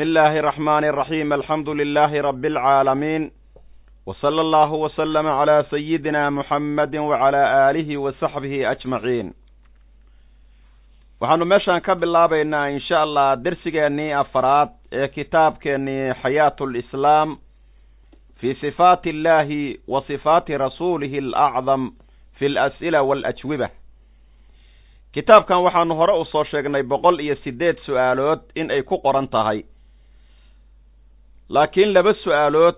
araxmaani araxiim alxamdu lilaahi rabbi alcaalamiin wa sala allahu wasalama calaa sayidina muxammadi wacalaa aalihi wa saxbihi ajmaciin waxaanu meeshaan ka bilaabaynaa insha allah dersigeennii afaraad ee kitaabkeennii xayaatu lislaam fi sifaati illahi wa sifaati rasuulihi alacdam fi alas'ila waalajwiba kitaabkan waxaanu hore u soo sheegnay boqol iyo siddeed su'aalood in ay ku qoran tahay laakiin laba su'aalood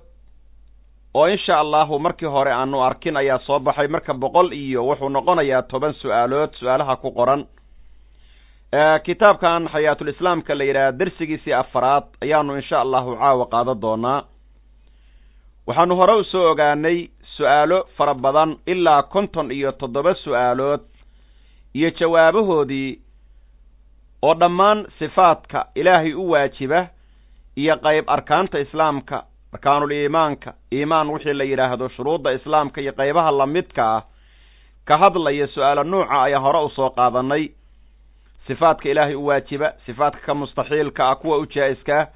oo insha allahu markii hore aanu arkin ayaa soo baxay. Marka boqol iyo wuxuu noqonayaa toban su'aalood su'aalaha ku qoran. Kitaabkan xayaatulislaamka la yidhaha dersigiisii afaraad ayaanu insha allahu caawa qaadan doonaa. Waxaanu hore u soo ogaanay su'aalo fara badan ilaa konton iyo toddoba su'aalood iyo jawaabahoodii oo dhammaan sifaadka ilaahay u waajiba iyo qayb arkaanta islaamka arkaanul iimaanka. Iimaan wixii la yidhaahdo shuruudda islaamka iyo qaybaha lamidka ah. Ka hadlaya su'aalo nuuca ayaa hore u soo qaadanay. Sifaadka ilaahay u waajiba sifaadka ka mustaxiilka ah kuwa u jaa-iska ah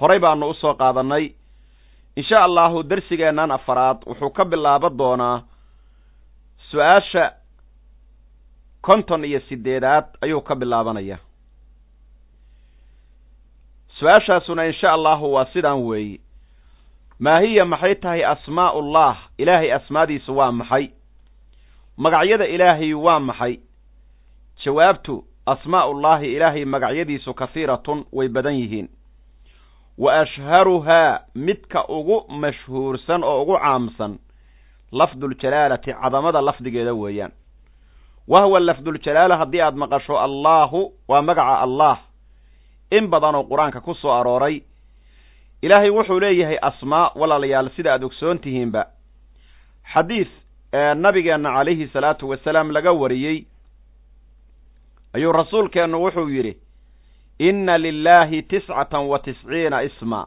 horay baanu u soo qaadanay. Insha allahu dersigeennan afaraad wuxuu ka bilaaban doonaa su'aasha konton iyo sideedaad ayuu ka bilaabanaya su'aashaasuna insha allahu waa sidaan weeye maa hiya maxay tahay asmaa'ullah? Ilaahay asmaadiisu waa maxay? Magacyada ilaahay waa maxay? Jawaabtu asmaa'ullaahi ilaahay magacyadiisu kahiiratun way badan yihiin. Wa ashharuhaa midka ugu mashhuursan oo ugu caamsan lafduljalaalati cadamada lafdigeeda weeyaan. Wa huwa lafduljalaala haddii aad maqasho allaahu waa magaca allah in badan oo qur'aanka ku soo arooray ilaahay wuxuu leeyahay asmaa walaalayaal sida aad ogsoon tihiinba xadiis nabigeenna calayhi salaatu wasalaam laga wariyey ayuu rasuulkeennu wuxuu yidhi inna lilaahi tiscatan wa tisciina isma.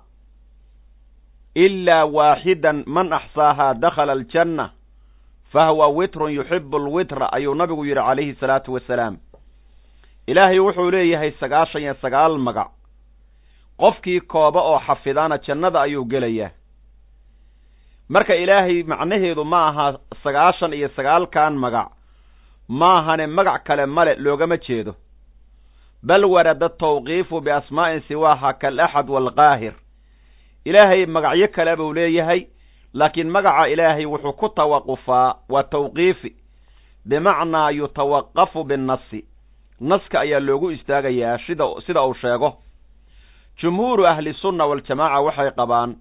Ilaa waaxidan man axsaahaa dakhala aljanna fahuwa witrun yuxibu alwitra ayuu nabigu yidhi calayhi salaatu wasalaam ilaahay wuxuu leeyahay sagaashan iyo sagaal magac. Qofkii kooba oo xafidana jannada ayuu gelayaa marka ilaahay macnaheedu ma aha sagaashan iyo sagaalkan magac maahane magac kale male loogama jeedo. Bal warada tawqiifu biasmaa'in siwaaha kaalaxad waalqaahir ilaahay magacyo kale buu leeyahay laakiin magaca ilaahay wuxuu ku tawaqufaa waa tawqiifi. Bimacnaa yutawaqafu binnasi naska ayaa loogu istaagayaa sida sida uu sheego. Jumhuuru ahli sunna waljamaaca waxay qabaan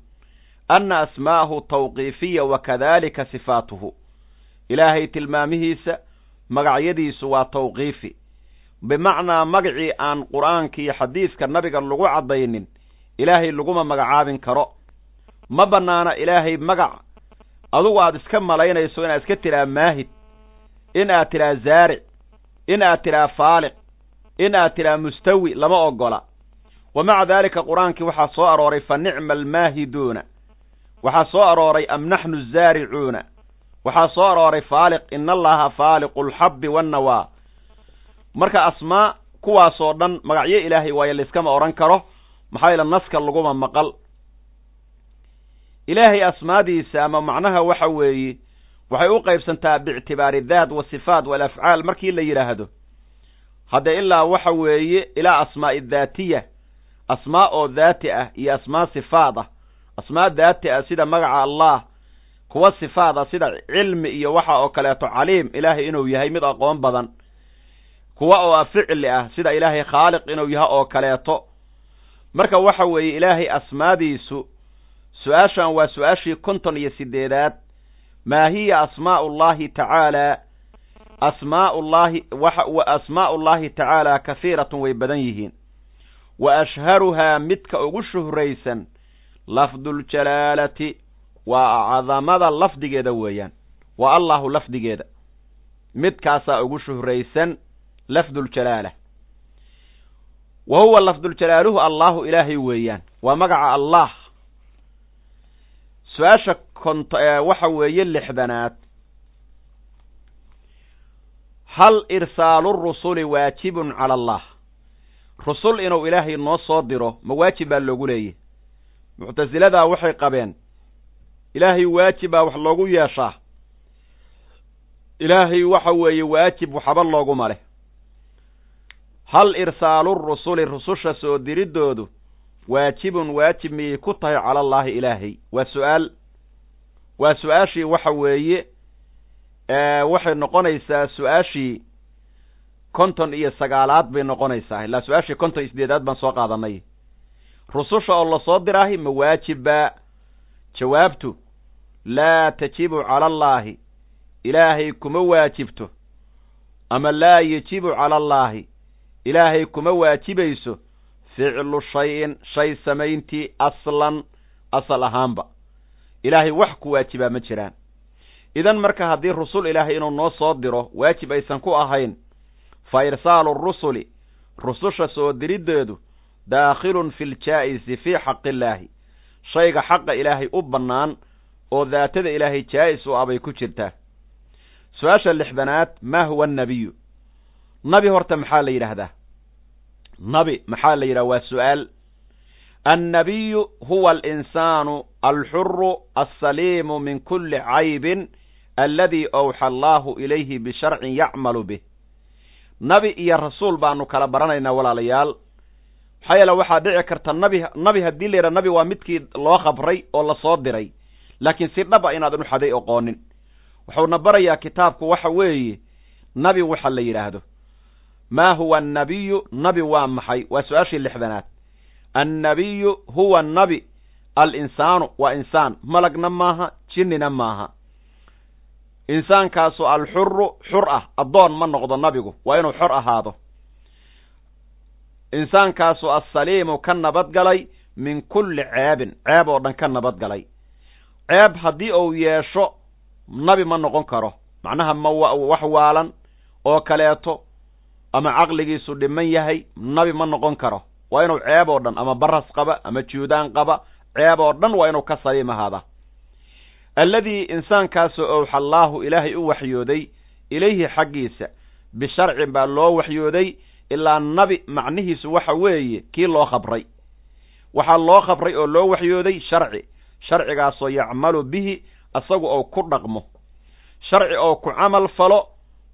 anna asmaa'ahu tawqiifiya wa kadalika sifaatuhu. Ilaahay tilmaamihiisa magacyadiisu waa tawqiifi. Bimacnaa magacii aan qur'aanka iyo xadiiska nabiga lagu caddaynin ilaahay laguma magacaabin karo. Ma bannaana ilaahay magac adugu aad iska malaynayso inaad iska tidhaa maahid in aad tidhaa zaaric in aad tidhaa faaliq in aad tidhaa mustawi lama ogola wa maca daalika qur'aankii waxaa soo arooray fa nicma almaahiduuna waxaa soo arooray am naxnu zaaricuuna waxaa soo arooray faaliq ina allaha faaliqu alxabbi wannawaa marka asmaa kuwaasoo dhan magacyo ilaahay waayo layskama odhan karo maxaa yaele naska laguma maqal ilaahay asmaadiisa ama macnaha waxa weeye waxay u qaybsantaa biictibaari daat wa sifaat walafcaal markii la yidhaahdo hadde ilaa waxa weeye ilaa asmaa'i daatiya asmaa oo daati ah iyo asmaa sifaad ah. Asmaa daati ah sida magaca allah kuwa sifaad ah sida cilmi iyo waxa oo kaleeto caliim ilaahay inuu yahay mid aqoon badan. Kuwa oo ficli ah sida ilaahay khaaliq inuu yahay oo kaleeto. Marka waxa weeye ilaahay asmaadiisu su'aashan waa su'aashii konton iyo sideedaad maa hiya asmaa'u llahi tacaala asmaa'u llahi wa asmaa'u llahi tacaala kahiiratun way badan yihiin. Wa ashharuhaa midka ugu shuhraysan lafduljalaalati waa cadamada lafdigeeda weeyaan. Waa allahu lafdigeeda. Midkaasaa ugu shuhraysan lafduljalaala wa huwa lafduljalaaluhu allahu ilaahay weeyaan. Waa magaca allah su'aasha kont waxa weeye lixdanaad. Hal irsaalu rusuli waajibun cala allah. Rusul inuu ilaahay noo soo diro ma waajib baa loogu leeyahy muctasiladaa waxay qabeen ilaahay waajib baa wax loogu yeeshaa. Ilaahay waxa weeye waajib waxba looguma leh. Hal irsaalu rusuli rususha soo diriddoodu waajibun waajib miyay ku tahay cala allaahi ilaahay? Waa su'aal. Waa su'aashii waxa weeye waxay noqonaysaa su'aashii konton iyo sagaalaad bay noqonaysaa. Ilaa su'aashii konton iyo sideedaad baan soo qaadanay. Rususha oo la soo diraahi ma waajibbaa jawaabtu laa tajibu cala allaahi ilaahay kuma waajibto. Ama laa yajibu cala allaahi ilaahay kuma waajibayso ficlu shay-in shay samayntii aslan asal ahaanba. Ilaahay wax ku waajibaa ma jiraan. Idan marka haddii rusul ilaahay inuu noo soo diro waajib aysan ku ahayn fa irsaalu rusuli rususha soo diriddeedu daakhilun fi ljaa'isi fii xaqillaahi shayga xaqa ilaahay u bannaan oo daatada ilaahay jaa'is u abay ku jirtaa. Su'aasha lixdanaad maa huwa annabiyu nabi horta maxaa la yidhaahdaa nabi maxaa la yidhaha waa su'aal. Annabiyu huwa alinsaanu alxuru alsaliimu min kulli caybin alladii awxa allaahu ilayhi bisharcin yacmalu bih. Nabi iyo rasuul baanu kala baranaynaa walaalayaal. Maxaa yeele waxaa dhici karta nabi nabi haddii la yidhaha nabi waa midkii loo khabray oo la soo diray. Laakiin si dhaba inaadan u xaday oqoonin. Wuxuuna barayaa kitaabku waxa weeye nabi waxa la yidhaahdo maa huwa annabiyu nabi waa maxay? Waa su'aashii lixdanaad. Annabiyu huwa nabi alinsaanu waa insaan. Malagna maaha jinnina maaha. Insaankaasu alxuru xur ah. Addoon ma noqdo nabigu. Waa inuu xor ahaado. Insaankaasu assaliimu ka nabadgalay min kulli ceebin. Ceeb oo dhan ka nabadgalay ceeb haddii uu yeesho nabi ma noqon karo. Macnaha ma wax waalan oo kaleeto ama caqligiisu dhiman yahay nabi ma noqon karo. Waa inuu ceeb oo dhan ama baras qaba ama juudaan qaba ceeb oo dhan waa inuu ka saliim ahaada. Alladii insaankaasoo owxa allaahu ilaahay u waxyooday ilayhi xaggiisa bisharcin baa loo waxyooday ilaa nabi macnihiisu waxa weeye kii loo khabray waxaa loo khabray oo loo waxyooday sharci. Sharcigaasoo yacmalu bihi isagu ou ku dhaqmo. Sharci oo ku camal falo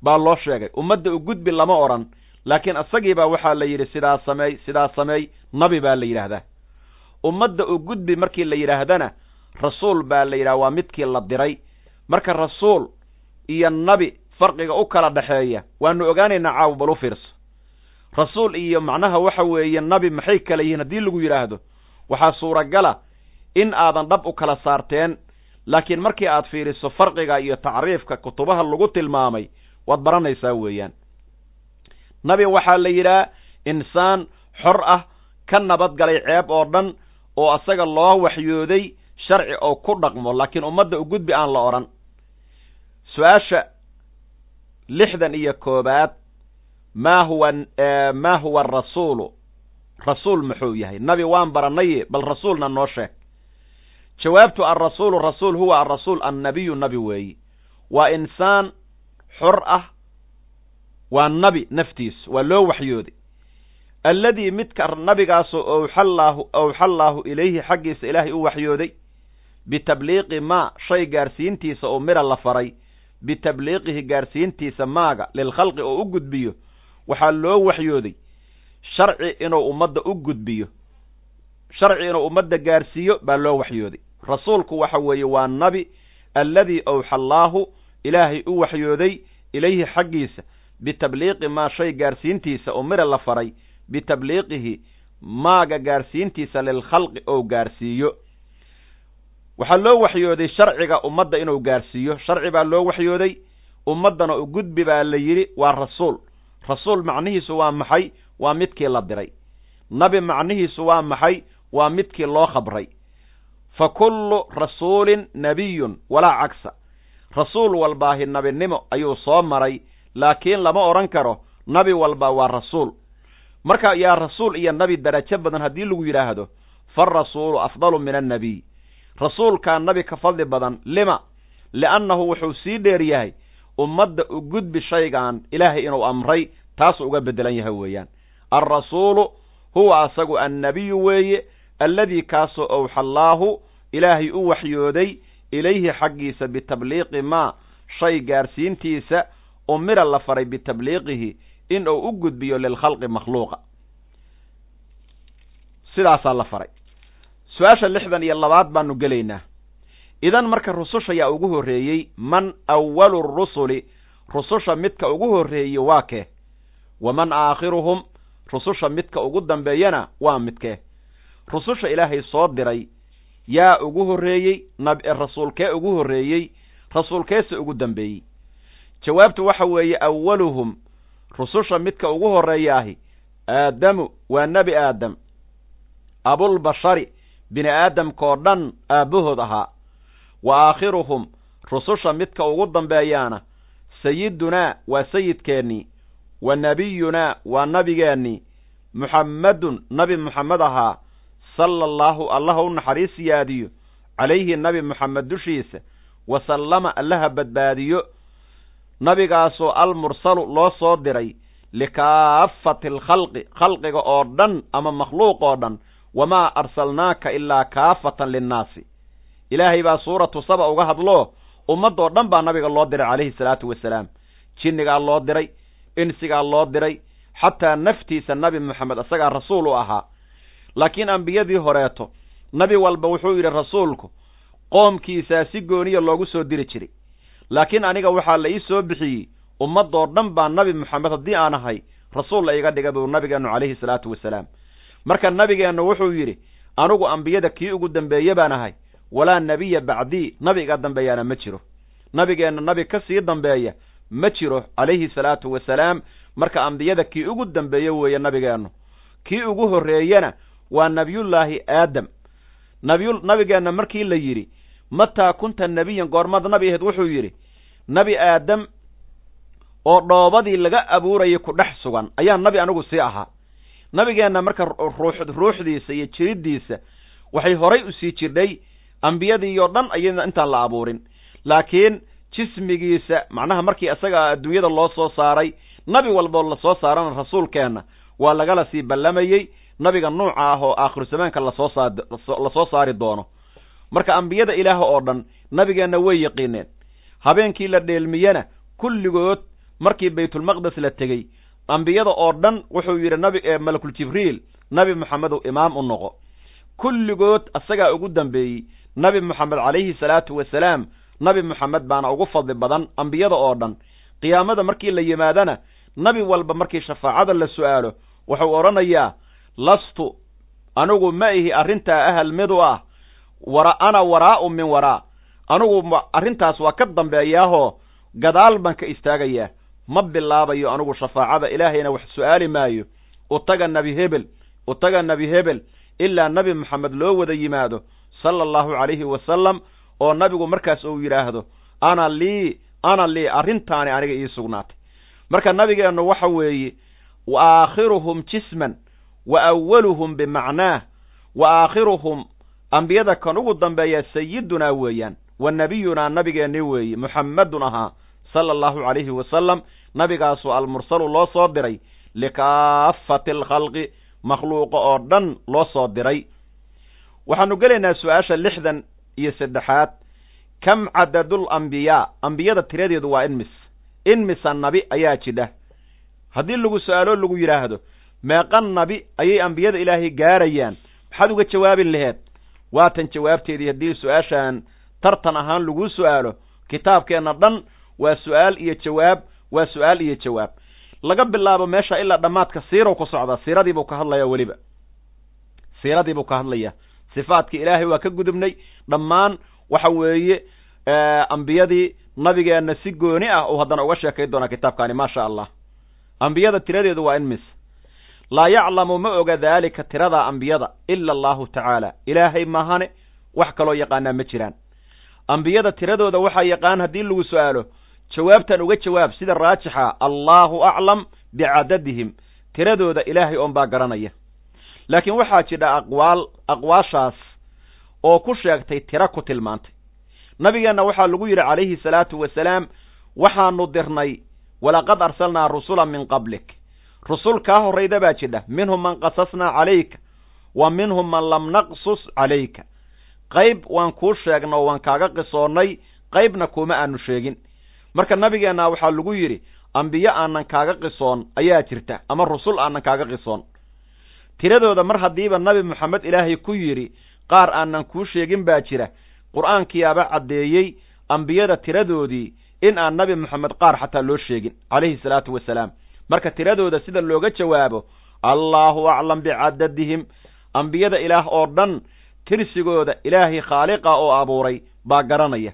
baa loo sheegay. Ummadda u gudbi lama odhan laakiin isagiibaa waxaa la yidhi sidaa sameey sidaa sameey nabi baa la yidhaahdaa. Ummadda u gudbi markii la yidhaahdana rasuul baa la yidhaha waa midkii la diray. Marka rasuul iyo nabi farqiga u kala dhexeeya waanu ogaanaynaa caawa bal u fiirso. Rasuul iyo macnaha waxa weeye nabi maxay kala yihiin haddii lagu yidhaahdo? Waxaa suuragala in aadan dhab u kala saarteen laakiin markii aad fiiriso farqiga iyo tacriifka kutubaha lagu tilmaamay waad baranaysaa weeyaan. Nabi waxaa la yidhaha insaan xor ah ka nabadgalay ceeb oo dhan oo asaga loo waxyooday sharci oo ku dhaqmo laakiin ummadda u gudbi aan la odhan su'aasha lixdan iyo koobaad maa huwa maa huwa arasuulu rasuul muxuu yahay. Nabi waan baranaye bal rasuulna noo sheeg. Jawaabtu alrasuulu rasuul huwa arasuul annabiyu nabi weeyi. Waa insaan xor ah waa nabi naftiis waa loo waxyooday alladii midka nabigaasoo owxallaahu owxallaahu ilayhi xaggiisa ilaahay u waxyooday bitabliiqi maa shay gaarsiintiisa oo mira la faray bitabliiqihi gaarsiintiisa maaga lilkhalqi oo u gudbiyo waxaa loo waxyooday. Sharci inuu ummadda u gudbiyo sharci inuu ummadda gaarsiiyo baa loo waxyooday. Rasuulku waxa weeye waa nabi alladii owxallaahu ilaahay u waxyooday ilayhi xaggiisa bitabliiqi maa shay gaarsiintiisa oo mira la faray bitabliiqihi maaga gaarsiintiisa lilkhalqi oo gaarsiiyo. Waxaa loo waxyooday sharciga ummadda inuu gaarsiiyo. Sharci baa loo waxyooday ummaddana u gudbi baa la yidhi waa rasuul. Rasuul macnihiisu waa maxay? Waa midkii la diray. Nabi macnihiisu waa maxay? Waa midkii loo khabray fa kullu rasuulin nebiyun walaa cagsa rasuul walbaahi nabinimo ayuu soo maray laakiin lama odhan karo nabi walba waa rasuul. Marka yaa rasuul iyo nabi darajo badan haddii lagu yidhaahdo farasuulu afdalu min annabiy rasuulkaa nabi ka fadli badan lima li'annahu wuxuu sii dheer yahay ummadda u gudbi shaygan ilaahay inuu amray taasuu uga beddelan yahay weeyaan. Alrasuulu huwa asagu annabiyu weeye alladii kaasoo owxa allaahu ilaahay u waxyooday ilayhi xaggiisa bitabliiqi maa shay gaarsiintiisa umira la faray bitabliiqihi in uu u gudbiyo lilkhalqi makhluuqa. Sidaasaa la faray. Su'aasha lixdan iyo labaad baanu gelaynaa. Idan marka rususha yaa ugu horreeyey man awalu rusuli rususha midka ugu horreeye waa kee? Waman aakhiruhum rususha midka ugu dambeeyana waa midkee? Rususha ilaahay soo diray yaa ugu horreeyey rasuulkee ugu horreeyey rasuulkeese ugu dambeeyey. Jawaabtu waxa weeye awaluhum rususha midka ugu horreeya ahi aadamu waa nebi aadam. Abulbashari bini aadamkaoo dhan aabbahood ahaa. Wa aakhiruhum rususha midka ugu dambeeyaana sayidunaa waa sayidkeennii wa nebiyunaa waa nabigeennii. Muxammadun nabi muxammed ahaa sala allaahu allaha u naxariis yaadiyo calayhi nabi muxamed dushiisa wa sallama allaha badbaadiyo nabigaasoo almursalu loo soo diray likaafati alkhalqi khalqiga oo dhan ama makhluuq oo dhan wamaa arsalnaaka ilaa kaafatan linnaasi. Ilaahay baa suuratu saba uga hadloo ummaddoo dhan baa nabiga loo diray calayhi salaatu wasalaam. Jinnigaa loo diray insigaa loo diray xataa naftiisa nabi moxamed isagaa rasuul u ahaa laakiin ambiyadii horeeto nabi walba wuxuu yidhi rasuulku qoomkiisaa si gooniya loogu soo diri jiray. Laakiin aniga waxaa la ii soo bixiyey ummaddoo dhan baa nabi moxamed haddii aan ahay rasuul la iga dhiga buu nabigeennu calayhi salaatu wasalaam. Marka nabigeennu wuxuu yidhi anigu ambiyada kii ugu dambeeye baan ahay walaa nebiya bacdii nabi iga dambeeyaana ma jiro. Nabigeenna nabi ka sii dambeeya ma jiro calayhi salaatu wasalaam. Marka ambiyada kii ugu dambeeye weeye nabigeennu kii ugu horreeyena waa nebiyullaahi aadam. Nabiy nabigeenna markii la yidhi mataa kunta nebiyan goormad nabi ahayd wuxuu yidhi nebi aadam oo dhoobadii laga abuurayay ku dhex sugan ayaa nabi anigu sii ahaa. Nabigeenna marka ruux ruuxdiisa iyo jiriddiisa waxay horay u sii jirdhay ambiyadiioo dhan ayadna intaan la abuurin. Laakiin jismigiisa macnaha markii isaga adduunyada loo soo saaray nabi walboo la soo saarana rasuulkeenna waa lagala sii ballamayey nabiga nuuca ah oo aakhiru zamaanka la soo saa la soo saari doono. Marka ambiyada ilaah oo dhan nabigeenna way yaqiineen. Habeenkii la dheelmiyena kulligood markii baytulmaqdes la tegey ambiyada oo dhan wuxuu yidhi nabi malakul jibriil nabi moxamedow imaam u noqo. Kulligood isagaa ugu dambeeyey nabi moxamed calayhi salaatu wasalaam nabi moxamed baana ugu fadli badan ambiyada oo dhan. Qiyaamada markii la yimaadana nabi walba markii shafaacada la su'aalo wuxuu odhanayaa lastu anigu ma ihi arrintaa ahal mid u ah wara ana waraa'u min waraa. Anigu arrintaas waa ka dambeeyaahoo gadaal baan ka istaagayaa. Ma bilaabayo anigu shafaacada ilaahayna wax su'aali maayo. Utaga nebi hebel utaga nebi hebel ilaa nebi moxamed loo wada yimaado sala allahu calayhi wasalam oo nabigu markaas uu yidhaahdo ana lii ana lii arrintaani aniga ii sugnaatay. Marka nabigeennu waxa weeye wa aakhiruhum jisman wa awaluhum bimacnaah wa aakhiruhum ambiyada kan ugu dambeeya sayidunaa weeyaan wa nebiyunaa nabigeennii weeye muxammedun ahaa sala allahu calayhi wasalam nabigaasoo almursalu loo soo diray likaafati alkhalqi makhluuqa oo dhan loo soo diray. Waxaanu gelaynaa su'aasha lixdan iyo saddexaad kam cadadul ambiyaa ambiyada tiradeedu waa inmis inmisa nabi ayaa jidha. Haddii lagu su'aalo lagu yidhaahdo meeqa nabi ayay ambiyada ilaahay gaarayaan. Maxaad uga jawaabin laheed? Waatan jawaabteedii haddii su'aashaan tartan ahaan laguu su'aalo kitaabkeenna dhan waa su'aal iyo jawaab waa su'aal iyo jawaab. Laga bilaabo meesha ilaa dhammaadka siiraw ku socdaa siiradiibuu ka hadlayaa weliba. Siiradiibuu ka hadlayaa. Sifaadkii ilaahay waa ka gudubnay. Dhammaan waxa weeye ambiyadii nabigeenna si gooni ah uu haddana uga sheekay doonaa kitaabkaani maasha allah. Ambiyada tiradeedu waa in mis laa yaclamu ma oga daalika tiradaa ambiyada ila allahu tacaala. Ilaahay maahane wax kaloo yaqaanaa ma jiraan. Ambiyada tiradooda waxaa yaqaan haddii lagu su'aalo jawaabtan uga jawaab sida raajixa allahu aclam bicadadihim tiradooda ilaahay oon baa garanaya. Laakiin waxaa jidha aqwaal aqwaashaas oo ku sheegtay tiro ku tilmaantay. Nabigeenna waxaa lagu yidhi calayhi salaatu wasalaam waxaanu dirnay walaqad arsalnaa rusula min qablik rusul kaa horrayda baa jidha minhum man qasasnaa calayka wa minhum man lam naqsus calayka. Qayb waan kuu sheegna oo waan kaaga qisoonnay qaybna kuma aanu sheegin. Marka nabigeenna waxaa lagu yidhi ambiyo aanan kaaga qisoon ayaa jirta ama rusul aanan kaaga qisoon. Tiradooda mar haddiiba nabi moxamed ilaahay ku yidhi qaar aanan kuu sheegin baa jira. Qur'aankiyaaba caddeeyey ambiyada tiradoodii in aan nabi moxamed qaar xataa loo sheegin. Calayhi salaatu wasalaam marka tiradooda sida looga jawaabo allaahu aclam bicadadihim ambiyada ilaah oo dhan tirsigooda ilaahay khaaliqa oo abuuray baa garanaya.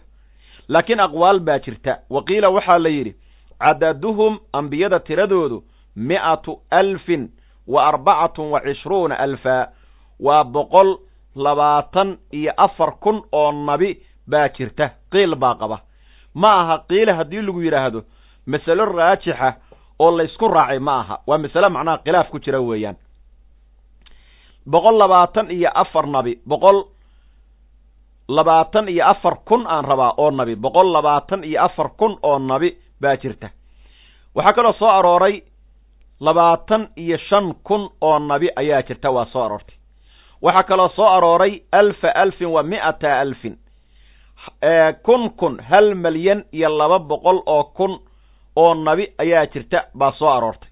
Laakiin aqwaal baa jirta. Waqiila waxaa la yidhi cadaduhum ambiyada tiradoodu mi'atu alfin wa arbacatun wa cishruuna alfaa waa boqol labaatan iyo afar kun oo nabi baa jirta. Qiil baa qaba. Ma aha qiila haddii lagu yidhaahdo masalo raajixa oo laysku raacay ma aha. Waa masale macnaha khilaaf ku jira weeyaan. Boqol labaatan iyo afar nabi boqol labaatan iyo afar kun aan rabaa oo nabi boqol labaatan iyo afar kun oo nabi baa jirta. Waxaa kaloo soo arooray labaatan iyo shan kun oo nabi ayaa jirta waa soo aroortay. Waxaa kaloo soo arooray alfa alfin wa mi'ata alfin. Kun kun hal malyan iyo laba boqol oo kun oo nabi ayaa jirta baa soo aroortay.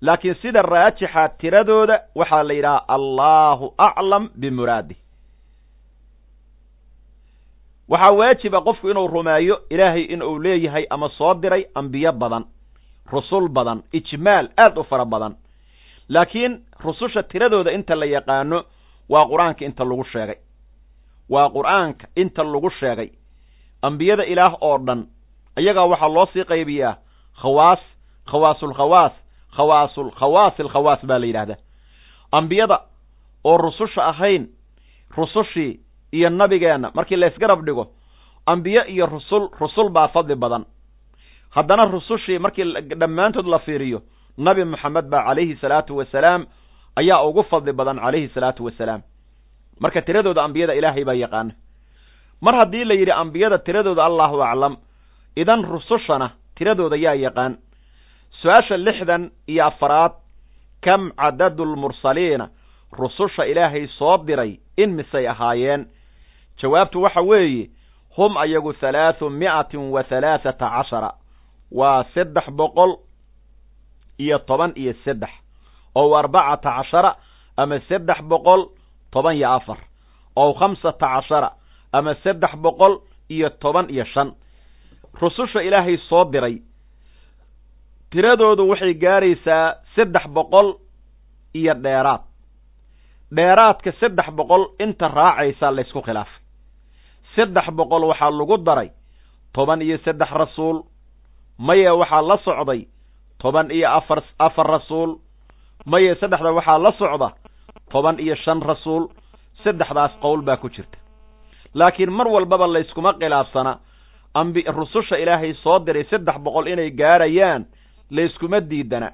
Laakiin sida raajixa tiradooda waxaa la yidhaha allahu aclam bimuraadih waxaa waajiba qofku inuu rumeeyo ilaahay in uu leeyahay ama soo diray ambiyo badan rusul badan ijmaal aad u fara badan. Laakiin rususha tiradooda inta la yaqaano waa qur'aanka inta lagu sheegay. Waa qur'aanka inta lagu sheegay. Ambiyada ilaah oo dhan iyagaa waxaa loo sii qaybiyaa khawaas khawaasulkhawaas khawaasul khawaasil khawaas baa la yidhahdaa ambiyada oo rususha ahayn rusushii iyo nabigeenna markii laysgarab dhigo ambiye iyo rusul rusul baa fadli badan. Haddana rusushii markii dhammaantood la fiiriyo nabi moxamed baa calayhi salaatu wasalaam ayaa ugu fadli badan calayhi salaatu wasalaam. Marka tiradooda ambiyada ilaahay baa yaqaana. Mar haddii la yidhi ambiyada tiradooda allahu aclam idan rusushana tiradooda yaa yaqaan su'aasha lixdan iyo afaraad kam cadadu lmursaliina rususha ilaahay soo diray in misay ahaayeen. Jawaabtu waxa weeye hum ayagu halaathu mi'atin wa halaathata cashara. Waa saddex boqol iyo toban iyo saddex ow arbacata cashara ama saddex boqol toban iyo afar ow khamsata cashara ama saddex boqol iyo toban iyo shan rususha ilaahay soo diray. Tiradoodu waxay gaaraysaa saddex boqol iyo dheeraad. Dheeraadka saddex boqol inta raacaysaa laysku khilaafay saddex boqol waxaa lagu daray toban iyo saddex rasuul. Maye waxaa la socday toban iyo afar afar rasuul. Maye saddexda waxaa la socda toban iyo shan rasuul. Saddexdaas qowl baa ku jirta. Laakiin mar walbaba layskuma khilaafsana ambi rususha ilaahay soo diray saddex boqol inay gaarayaan layskuma diidana.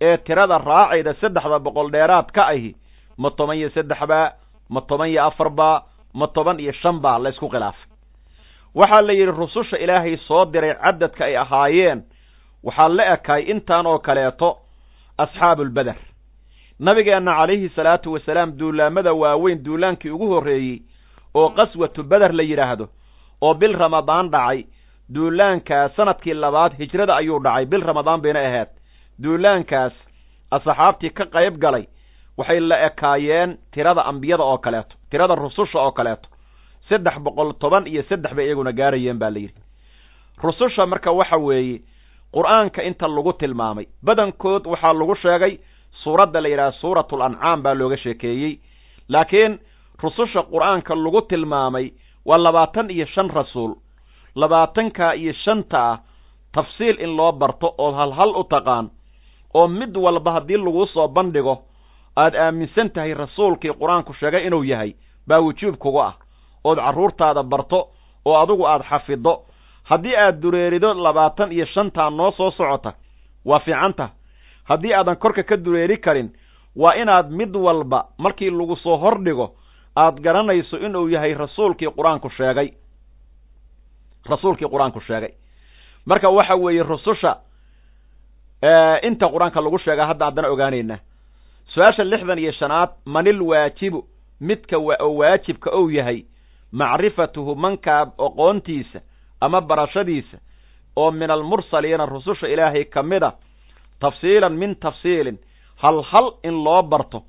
Ee tirada raacayda saddexda boqol dheeraad ka ahi ma toban iyo saddex baa ma toban iyo afar baa ma toban iyo shan baa laysku khilaafay. Waxaa la yidhi rususha ilaahay soo diray cadadka ay ahaayeen waxaa la ekaay intaan oo kaleeto asxaabulbeder nabigeenna calayhi salaatu wasalaam duulaamada waaweyn duulaankii ugu horreeyey oo qaswatu beder la yidhaahdo oo bil ramadaan dhacay. Duulaankaas sannadkii labaad hijrada ayuu dhacay. Bil ramadaan bayna ahayd. Duulaankaas asxaabtii ka qayb galay. Waxay la ekaayeen tirada ambiyada oo kaleeto tirada rususha oo kaleeto. Saddex boqol toban iyo saddex bay iyaguna gaarayeen baa la yidhi. Rususha marka waxa weeye qur'aanka inta lagu tilmaamay badankood waxaa lagu sheegay suuradda la yidhaha suuratul ancaam baa looga sheekeeyey. Laakiin rususha qur'aanka lagu tilmaamay waa labaatan iyo shan rasuul. Labaatanka iyo shanta ah tafsiil in loo barto ood halhal u taqaan oo mid walba haddii laguu soo bandhigo aad aaminsan tahay rasuulkii qur'aanku sheegay inuu yahay baa wujuub kuga ah. Ood carruurtaada barto oo adigu aad xafiddo haddii aad dureerido labaatan iyo shantaa noo soo socota waa fiicanta haddii aadan korka ka dureeri karin waa inaad mid walba markii lagu soo hordhigo aad garanayso inuu yahay rasuulkii qur'aanku sheegay. Rasuulkii qur'aanku sheegay. Marka waxa weeye rususha inta qur'aanka lagu sheega hadda haddana ogaanaynaa su'aasha lixdan iyo shanaad manil waajibu midka oo waajibka ou yahay macrifatuhu mankaa aqoontiisa ama barashadiisa oo min almursaliina rususha ilaahay ka mid a tafsiilan min tafsiilin hal hal in loo barto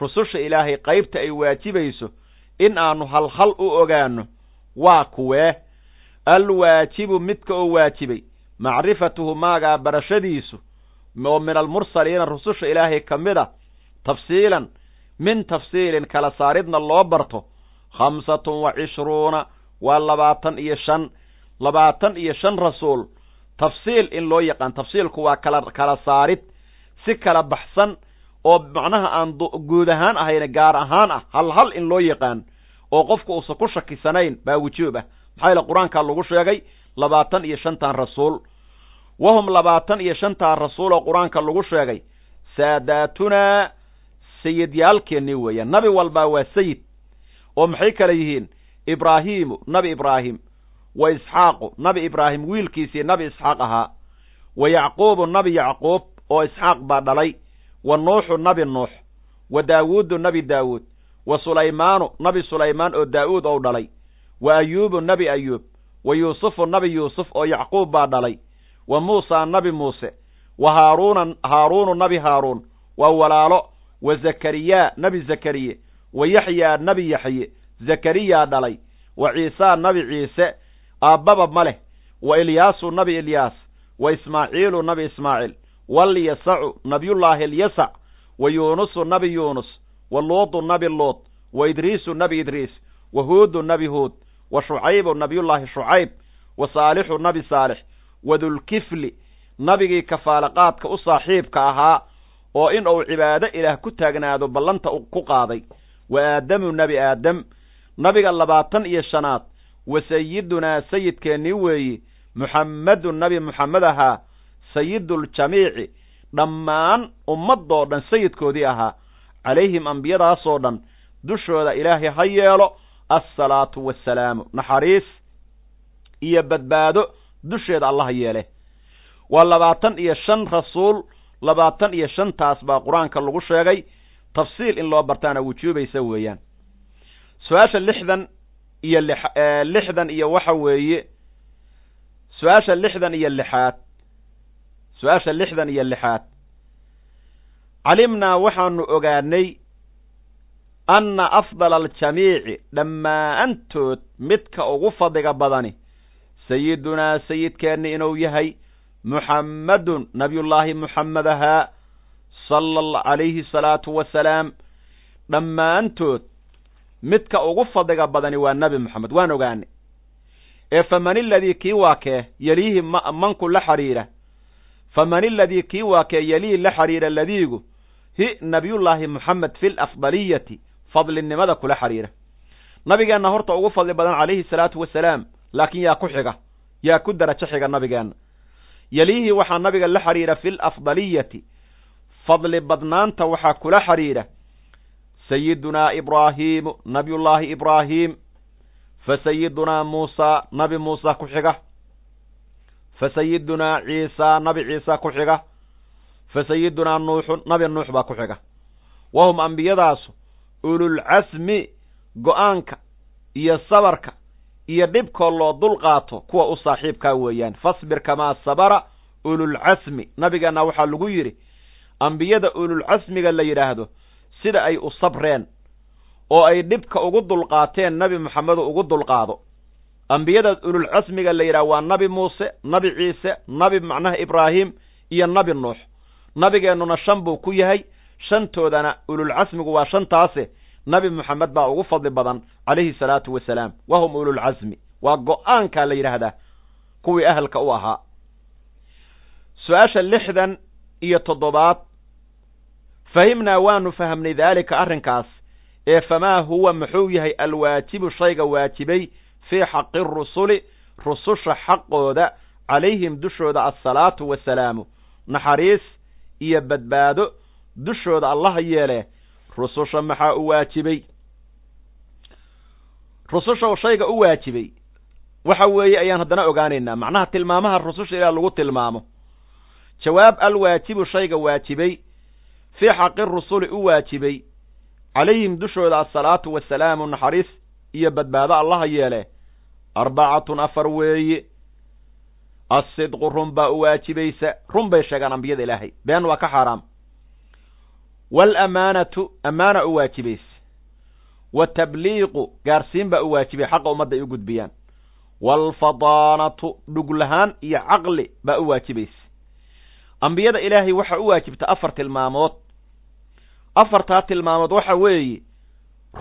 rususha ilaahay qaybta ay waajibayso in aanu hal hal u ogaano waa kuwee alwaajibu midka oo waajibay macrifatuhu maagaa barashadiisu oo min almursaliina rususha ilaahay ka mid a tafsiilan min tafsiilin kala saaridna loo barto khamsatun wa cishruuna waa labaatan iyo shan labaatan iyo shan rasuul tafsiil in loo yaqaan tafsiilku waa kala kala saarid si kala baxsan oo macnaha aan guud ahaan ahayna gaar ahaan ah hal hal in loo yaqaan oo qofku uusan ku shakisanayn baa wujuub ah. Maxaa yaele qur'aankaa lagu sheegay labaatan iyo shantan rasuul. Wahum labaatan iyo shantan rasuul oo qur'aanka lagu sheegay saadaatunaa sayidyaalkeennii weeyaan nabi walbaa waa sayid oo maxay kale yihiin? Ibraahiimu nabi ibraahim wa isxaaqu nabi ibraahim wiilkiisii nabi isxaaq ahaa wa yacquubu nabi yacquub oo isxaaq baa dhalay wa nuuxu nabi nuux wa daawuudu nabi daawuud wa sulaymaanu nabi sulaymaan oo daa'uud ou dhalay wa ayuubu nabi ayuub wa yuusufu nabi yuusuf oo yacquub baa dhalay wa muusaa nabi muuse wa haaruuna haaruunu nabi haaruun waa walaalo wa zakariyaa nabi zakariye wa yaxyaa nabi yaxye zakariyaa dhalay wa ciisaa nabi ciise aabbaba ma leh wa ilyaasu nabi ilyaas wa ismaaciilu nabi ismaaciil walyasacu nabiyullaahi alyasac wa yuunusu nabi yuunus wa luudu nabi luud wa idriisu nabi idriis wa huudu nabi huud wa shucaybu nabiyullaahi shucayb wa saalixu nabi saalix wa dulkifli nabigii kafaalaqaadka u saaxiibka ahaa oo in uu cibaado ilaah ku taagnaado ballanta ku qaaday wa aadamu nebi aadam nabiga labaatan iyo shanaad wa sayidunaa sayidkeennii weeyi muxammedun nabi muxammed ahaa sayiduljamiici dhammaan ummadoo dhan sayidkoodii ahaa. Calayhim ambiyadaasoo dhan dushooda ilaahay ha yeelo assalaatu wassalaamu. Naxariis iyo badbaado dusheeda allaha yeele. Waa labaatan iyo shan rasuul labaatan iyo shantaas baa qur'aanka lagu sheegay tafsiil in loo bartaana wujuubaysa weeyaan. Su'aasha lixdan iyo lix lixdan iyo waxa weeye su'aasha lixdan iyo lixaad su'aasha lixdan iyo lixaad. Calimnaa waxaanu ogaanay anna afdala aljamiici dhammaantood midka ugu fadliga badani sayidunaa sayidkeenni inuu yahay muxammadun nabiyullaahi muxammed ahaa sala calayhi salaatu wasalaam dhammaantood midka ugu fadliga badani waa nebi moxamed waan ogaanay. Ee faman iladii kii waa kee yeliihi ma manku la xidhiidha faman iladii kii waa kee yelihi la xidhiidha ladiigu hi nabiyullaahi moxamed fi lafdaliyati fadlinimada kula xidhiidha nabigeenna horta ugu fadli badan calayhi salaatu wasalaam laakiin yaa ku xiga yaa ku darajo xiga nabigeenna yeliihi waxaa nabiga la xidhiidha fi lafdaliyati fadli badnaanta waxaa kula xidhiidha sayidunaa ibraahiimu nabiyullaahi ibraahim fa sayidunaa muusaa nabi muusa ku xiga fa sayidunaa ciisaa nabi ciisa ku xiga fa sayidunaa nuuxun nabi nuux baa ku xiga wahum ambiyadaasu ululcasmi go'aanka iyo sabarka iyo dhibkoo loo dul qaato kuwa u saaxiibkaa weeyaan fasbir kamaa sabara ululcasmi nabigeenna waxaa lagu yidhi ambiyada ululcasmiga la yidhaahdo sida ay u sabreen oo ay dhibka ugu dulqaateen nabi moxamedu ugu dulqaado ambiyada ululcasmiga la yidhahdo waa nabi muuse nabi ciise nabi macnaha ibraahim iyo nabi nuux. Nabigeennuna shan buu ku yahay. Shantoodana ululcasmigu waa shantaase. Nabi moxamed baa ugu fadli badan calayhi salaatu wasalaam. Wahum ululcasmi waa go'aankaa la yidhaahdaa kuwii ahalka u ahaa. Su'aasha lixdan iyo toddobaad. Fahimnaa waanu fahamnay daalika arrinkaas. Ee famaa huwa muxuu yahay alwaajibu shayga waajibay fii xaqi rusuli rususha xaqooda calayhim dushooda assalaatu wasalaamu naxariis iyo badbaado dushooda allaha yeele rususha maxaa u waajibay rususha shayga u waajibay waxa weeye ayaan haddana ogaanaynaa macnaha tilmaamaha rususha ilaa lagu tilmaamo jawaab alwaajibu shayga waajibay fii xaqi rusuli u waajibay calayhim dushooda asalaatu wasalaamu naxariis iyo badbaado allaha yeele arbacatun afar weeye assidqu run baa u waajibaysa run bay sheegaan ambiyada ilaahay been waa ka xaaraam. Waalamaanatu ammaana u waajibaysa watabliiqu gaarsiin baa u waajibay xaqa ummadda ay u gudbiyaan. Waalfadaanatu dhuglahaan iyo caqli baa u waajibaysa ambiyada ilaahay waxaa u waajibta afar tilmaamood. Afartaa tilmaamood waxa weeye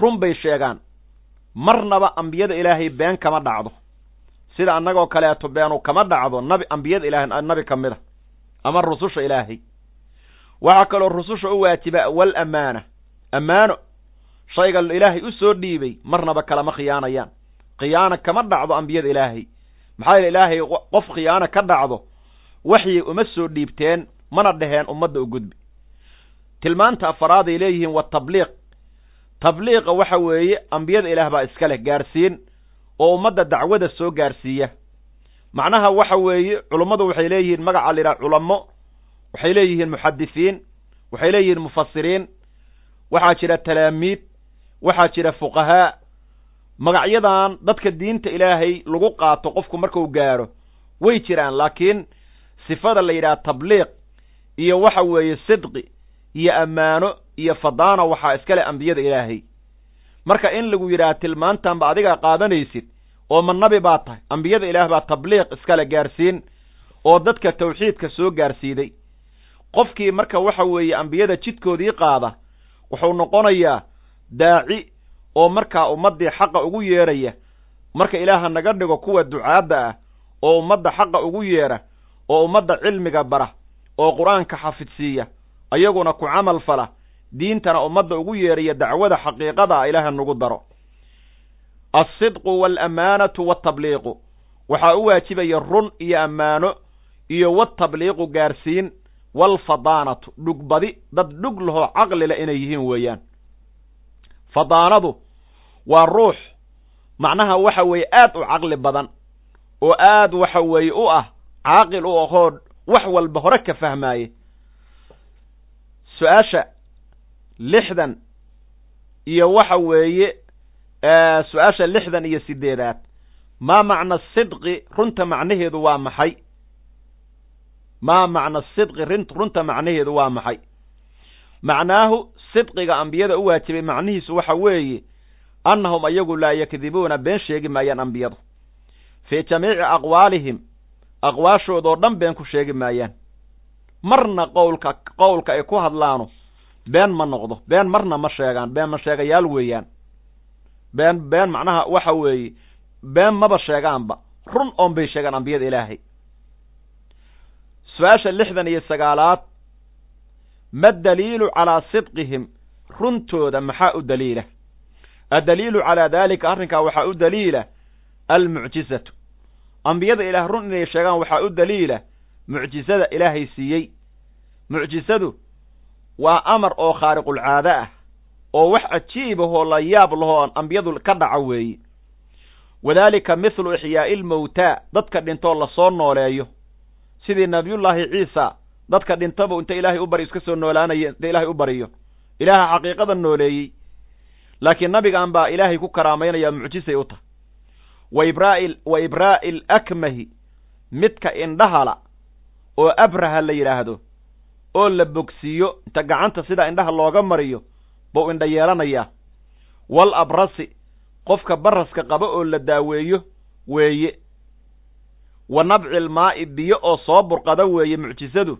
run bay sheegaan marnaba ambiyada ilaahay been kama dhacdo. Sida annagoo kaleeto beenu kama dhacdo nabi ambiyada ilaahay nabi ka mid a ama rususha ilaahay. Waxaa kaloo rususha u waajiba wal amaana. Ammaano shayga ilaahay u soo dhiibay marnaba kalama khiyaanayaan. Khiyaana kama dhacdo ambiyada ilaahay. Maxaa yeele ilaahay qof khiyaano ka dhacdo waxyi uma soo dhiibteen mana dheheen ummadda u gudbi. Tilmaanta afaraad ay leeyihiin wa tabliiq tabliiqa waxa weeye ambiyada ilaah baa iska leh gaarsiin oo ummadda dacwada soo gaarsiiya. Macnaha waxa weeye culummadu waxay leeyihiin magaca la yidhaha culamo waxay leeyihiin muxadisiin waxay leeyihiin mufasiriin waxaa jira talaamiid waxaa jira fuqahaa. Magacyadan dadka diinta ilaahay lagu qaato qofku marku gaadho way jiraan laakiin sifada la yidhaha tabliiq iyo waxa weeye sidqi iyo ammaano iyo fadaana waxaa iskale ambiyada ilaahay. Marka in lagu yidhaha tilmaantanba adigaa qaadanaysid oo ma nabi baa tahay ambiyada ilaah baa tabliiq iskale gaarsiin oo dadka tawxiidka soo gaarsiiday. Qofkii marka waxa weeye ambiyada jidkoodii qaada wuxuu noqonayaa daaci oo markaa ummaddii xaqa ugu yeeraya marka ilaaha naga dhigo kuwa ducaadda ah oo ummadda xaqa ugu yeera oo ummadda cilmiga bara oo qur'aanka xafidsiiya ayaguna ku camal fala diintana ummadda ugu yeeraya dacwada xaqiiqada ah ilaaha nagu daro. Alsidqu waalamaanatu waatabliiqu waxaa u waajibaya run iyo ammaano iyo watabliiqu gaarsiin. Waalfadaanatu dhugbadi dad dhug lahoo caqlila inay yihiin weeyaan. Fadaanadu waa ruux. Macnaha waxa weeye aad u caqli badan oo aad waxa weeye u ah caaqil u ahoo wax walba hore ka fahmaaye. Su'aasha lixdan iyo waxa weeye su'aasha lixdan iyo sideedaad. Maa macna sidqi runta macnaheedu waa maxay? Maa macna sidqi runta macnaheedu waa maxay? Macnaahu sidqiga ambiyada u waajibay macnihiisu waxa weeye annahum ayagu laa yakdibuuna been sheegi maayaan ambiyadu. Fii jamiici aqwaalihim aqwaashoodoo dhan been ku sheegi maayaan. Marna qowlka qowlka ay ku hadlaano been ma noqdo been marna ma sheegaan been ma sheegayaal weeyaan. Been been macnaha waxa weeye been maba sheegaanba. Run oon bay sheegaan ambiyada ilaahay. Su'aasha lixdan iyo sagaalaad ma daliilu calaa sidqihim? Runtooda maxaa u daliila? Addaliilu calaa daalika arrinkaa waxaa u daliila? Almucjizatu. Ambiyada ilaah run inay sheegaan waxaa u daliila? Mucjizada ilaahay siiyey. Mucjizadu waa amar oo khaariqulcaado ah oo wax cajiib ahoo la yaab lahoo ambiyadu ka dhaco weeye wadaalika mithlu ixyaa'i ilmowtaa dadka dhintoo la soo nooleeyo. Sidii nabiyullaahi ciisa dadka dhintaba inta ilaahay u bari iska soo noolaanaya inta ilaahay u bariyo. Ilaaha xaqiiqada nooleeyey. Laakiin nabigan baa ilaahay ku karaamaynaya mucjisay u tahay. Wa ibraa'i wa ibraa'i alakmahi midka indhahala oo abraha la yidhaahdo oo la bogsiiyo inta gacanta sida indhaha looga mariyo buu indha yeelanayaa. Wal abrasi qofka baraska qaba oo la daaweeyo weeye. Wa nabcil maa'i biyo oo soo burqada weeye mucjisadu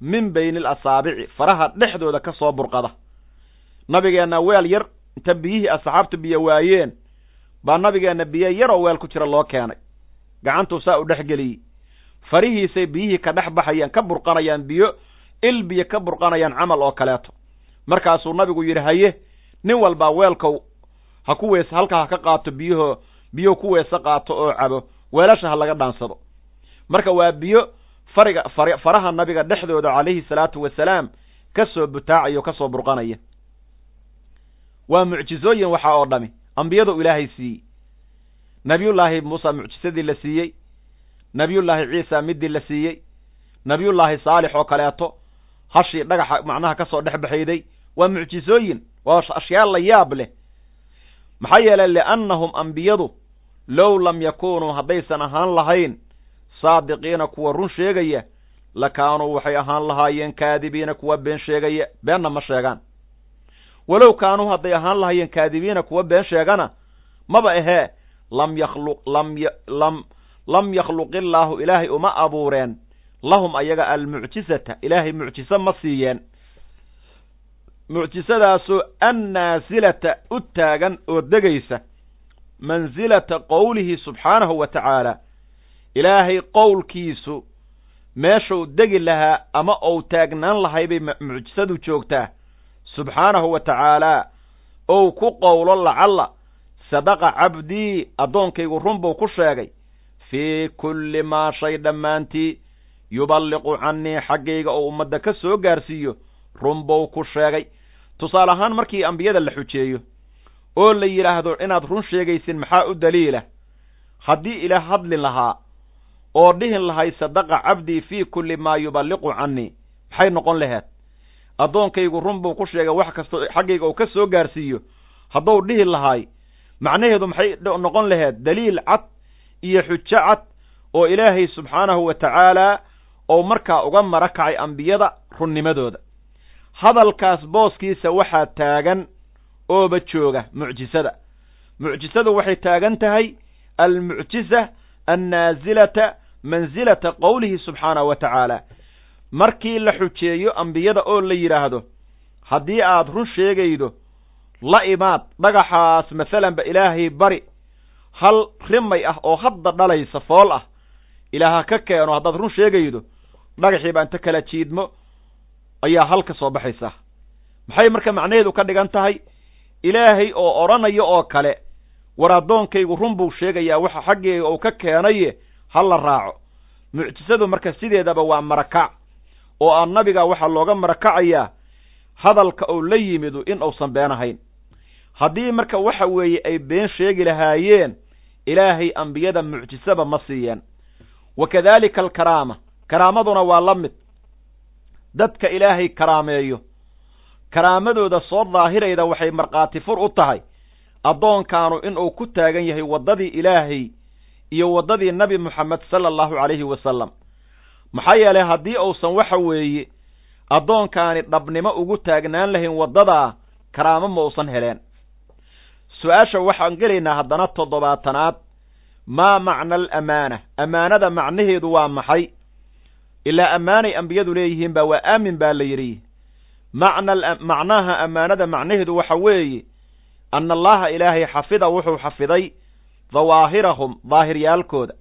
min bayni alasaabici faraha dhexdooda ka soo burqada. Nabigeenna weel yar inta biyihii asxaabtu biyo waayeen baa nabigeenna biyo yaroo weel ku jira loo keenay. Gacantuu saa u dhex geliyey. Farihiisay biyihii ka dhex baxayaan ka burqanayaan biyo il biyo ka burqanayaan camal oo kaleeto. Markaasuu nabigu yidhi haye nin walbaa weelkow ha ku wees halkaa ha ka qaato biyaho biyuhu ku weese qaato oo cabo weelasha ha laga dhaansado. Marka waa biyo fariga far faraha nabiga dhexdooda calayhi salaatu wasalaam ka soo butaacaya o ka soo burqanaya. Waa mucjizooyin waxaa oo dhami. Ambiyadu ilaahay siiyey. Nebiyullaahi muusa mucjisadii la siiyey. Nebiyullaahi ciisa midii la siiyey. Nabiyullaahi saalix oo kaleeto hashii dhagaxa macnaha ka soo dhex baxayday waa mucjisooyin waa ashyaa la yaab leh. Maxaa yeelay liannahum ambiyadu low lam yakuunuu haddaysan ahaan lahayn saadiqiina kuwa run sheegaya lakaanuu waxay ahaan lahaayeen kaadibiina kuwa been sheegaya beenna ma sheegaan. Walow kaanuu hadday ahaan lahaayeen kaadibiina kuwa been sheegana maba ahee lam yakhluq lam lam lam yakhluq illaahu ilaahay uma abuureen lahum ayaga almucjisata ilaahay mucjiso ma siiyeen. Mucjisadaasoo annaasilata u taagan oo degaysa mansilata qowlihi subxaanahu wa tacaala. Ilaahay qowlkiisu meeshuu degi lahaa ama ou taagnaan lahay bay mucjisadu joogtaa. Subxaanahu wa tacaalaa ou ku qowlo lacalla sadaqa cabdii addoonkaygu run buu ku sheegay fii kulli maa shay dhammaantii yuballiqu cannii xaggayga oo ummadda ka soo gaarsiiyo run buu ku sheegay. Tusaale ahaan markii ambiyada la xujeeyo oo la yidhaahdo inaad run sheegaysin maxaa u daliila? Haddii ilaah hadli lahaa oo dhihin lahay sadaqa cabdii fii kulli maa yuballiqu cannii maxay noqon laheed addoonkaygu run buu ku sheegay wax kastoo xaggayga uu ka soo gaarsiiyo hadduu dhihi lahaay macnaheedu maxay noqon laheed? Daliil cad iyo xujo cad oo ilaahay subxaanahu wa tacaalaa oo markaa uga mara kacay ambiyada runnimadooda. Hadalkaas booskiisa waxaa taagan ooba jooga mucjisada. Mucjisadu waxay taagan tahay almucjisa annaasilata mansilata qowlihi subxaanahu wa tacaala. Markii la xujeeyo ambiyada oo la yidhaahdo haddii aad run sheegaydo la imaad dhagaxaas masalanba ilaahay bari. Hal rimay ah oo hadda dhalaysa fool ah ilaaha ka keeno haddaad run sheegaydo dhagaxii baa inta kala jiidmo ayaa hal ka soo baxaysa. Maxay marka macnaheedu ka dhigan tahay? Ilaahay oo odhanayo oo kale war addoonkaygu run buu sheegayaa waxa xaggeega uu ka keenaye ha la raaco. Mucjisadu marka sideedaba waa marakac oo aan nabiga waxaa looga marakacayaa hadalka uu la yimidu in uusan been ahayn. Haddii marka waxa weeye ay been sheegi lahaayeen ilaahay ambiyada mucjisaba ma siiyeen. Wa kadaalika alkaraama karaamaduna waa la mid. Dadka ilaahay karaameeyo karaamadooda soo daahirayda waxay markhaati fur u tahay. Addoonkaanu inuu ku taagan yahay waddadii ilaahay iyo waddadii nebi moxamed sala allahu calayhi wasalam maxaa yeelay haddii uusan waxa weeye addoonkaani dhabnimo ugu taagnaan lahayn waddadaa karaamo ma uusan heleen. Su'aasha waxaan gelaynaa haddana toddobaatanaad. Maa macna alamaana? Ammaanada macnaheedu waa maxay ilaa ammaanay ambiyadu leeyihiin baa waa aamin baa la yidhi macna macnaha ammaanada macnaheedu waxa weeye anna allaha ilaahay xafida wuxuu xafiday dawaahirahum daahiryaalkooda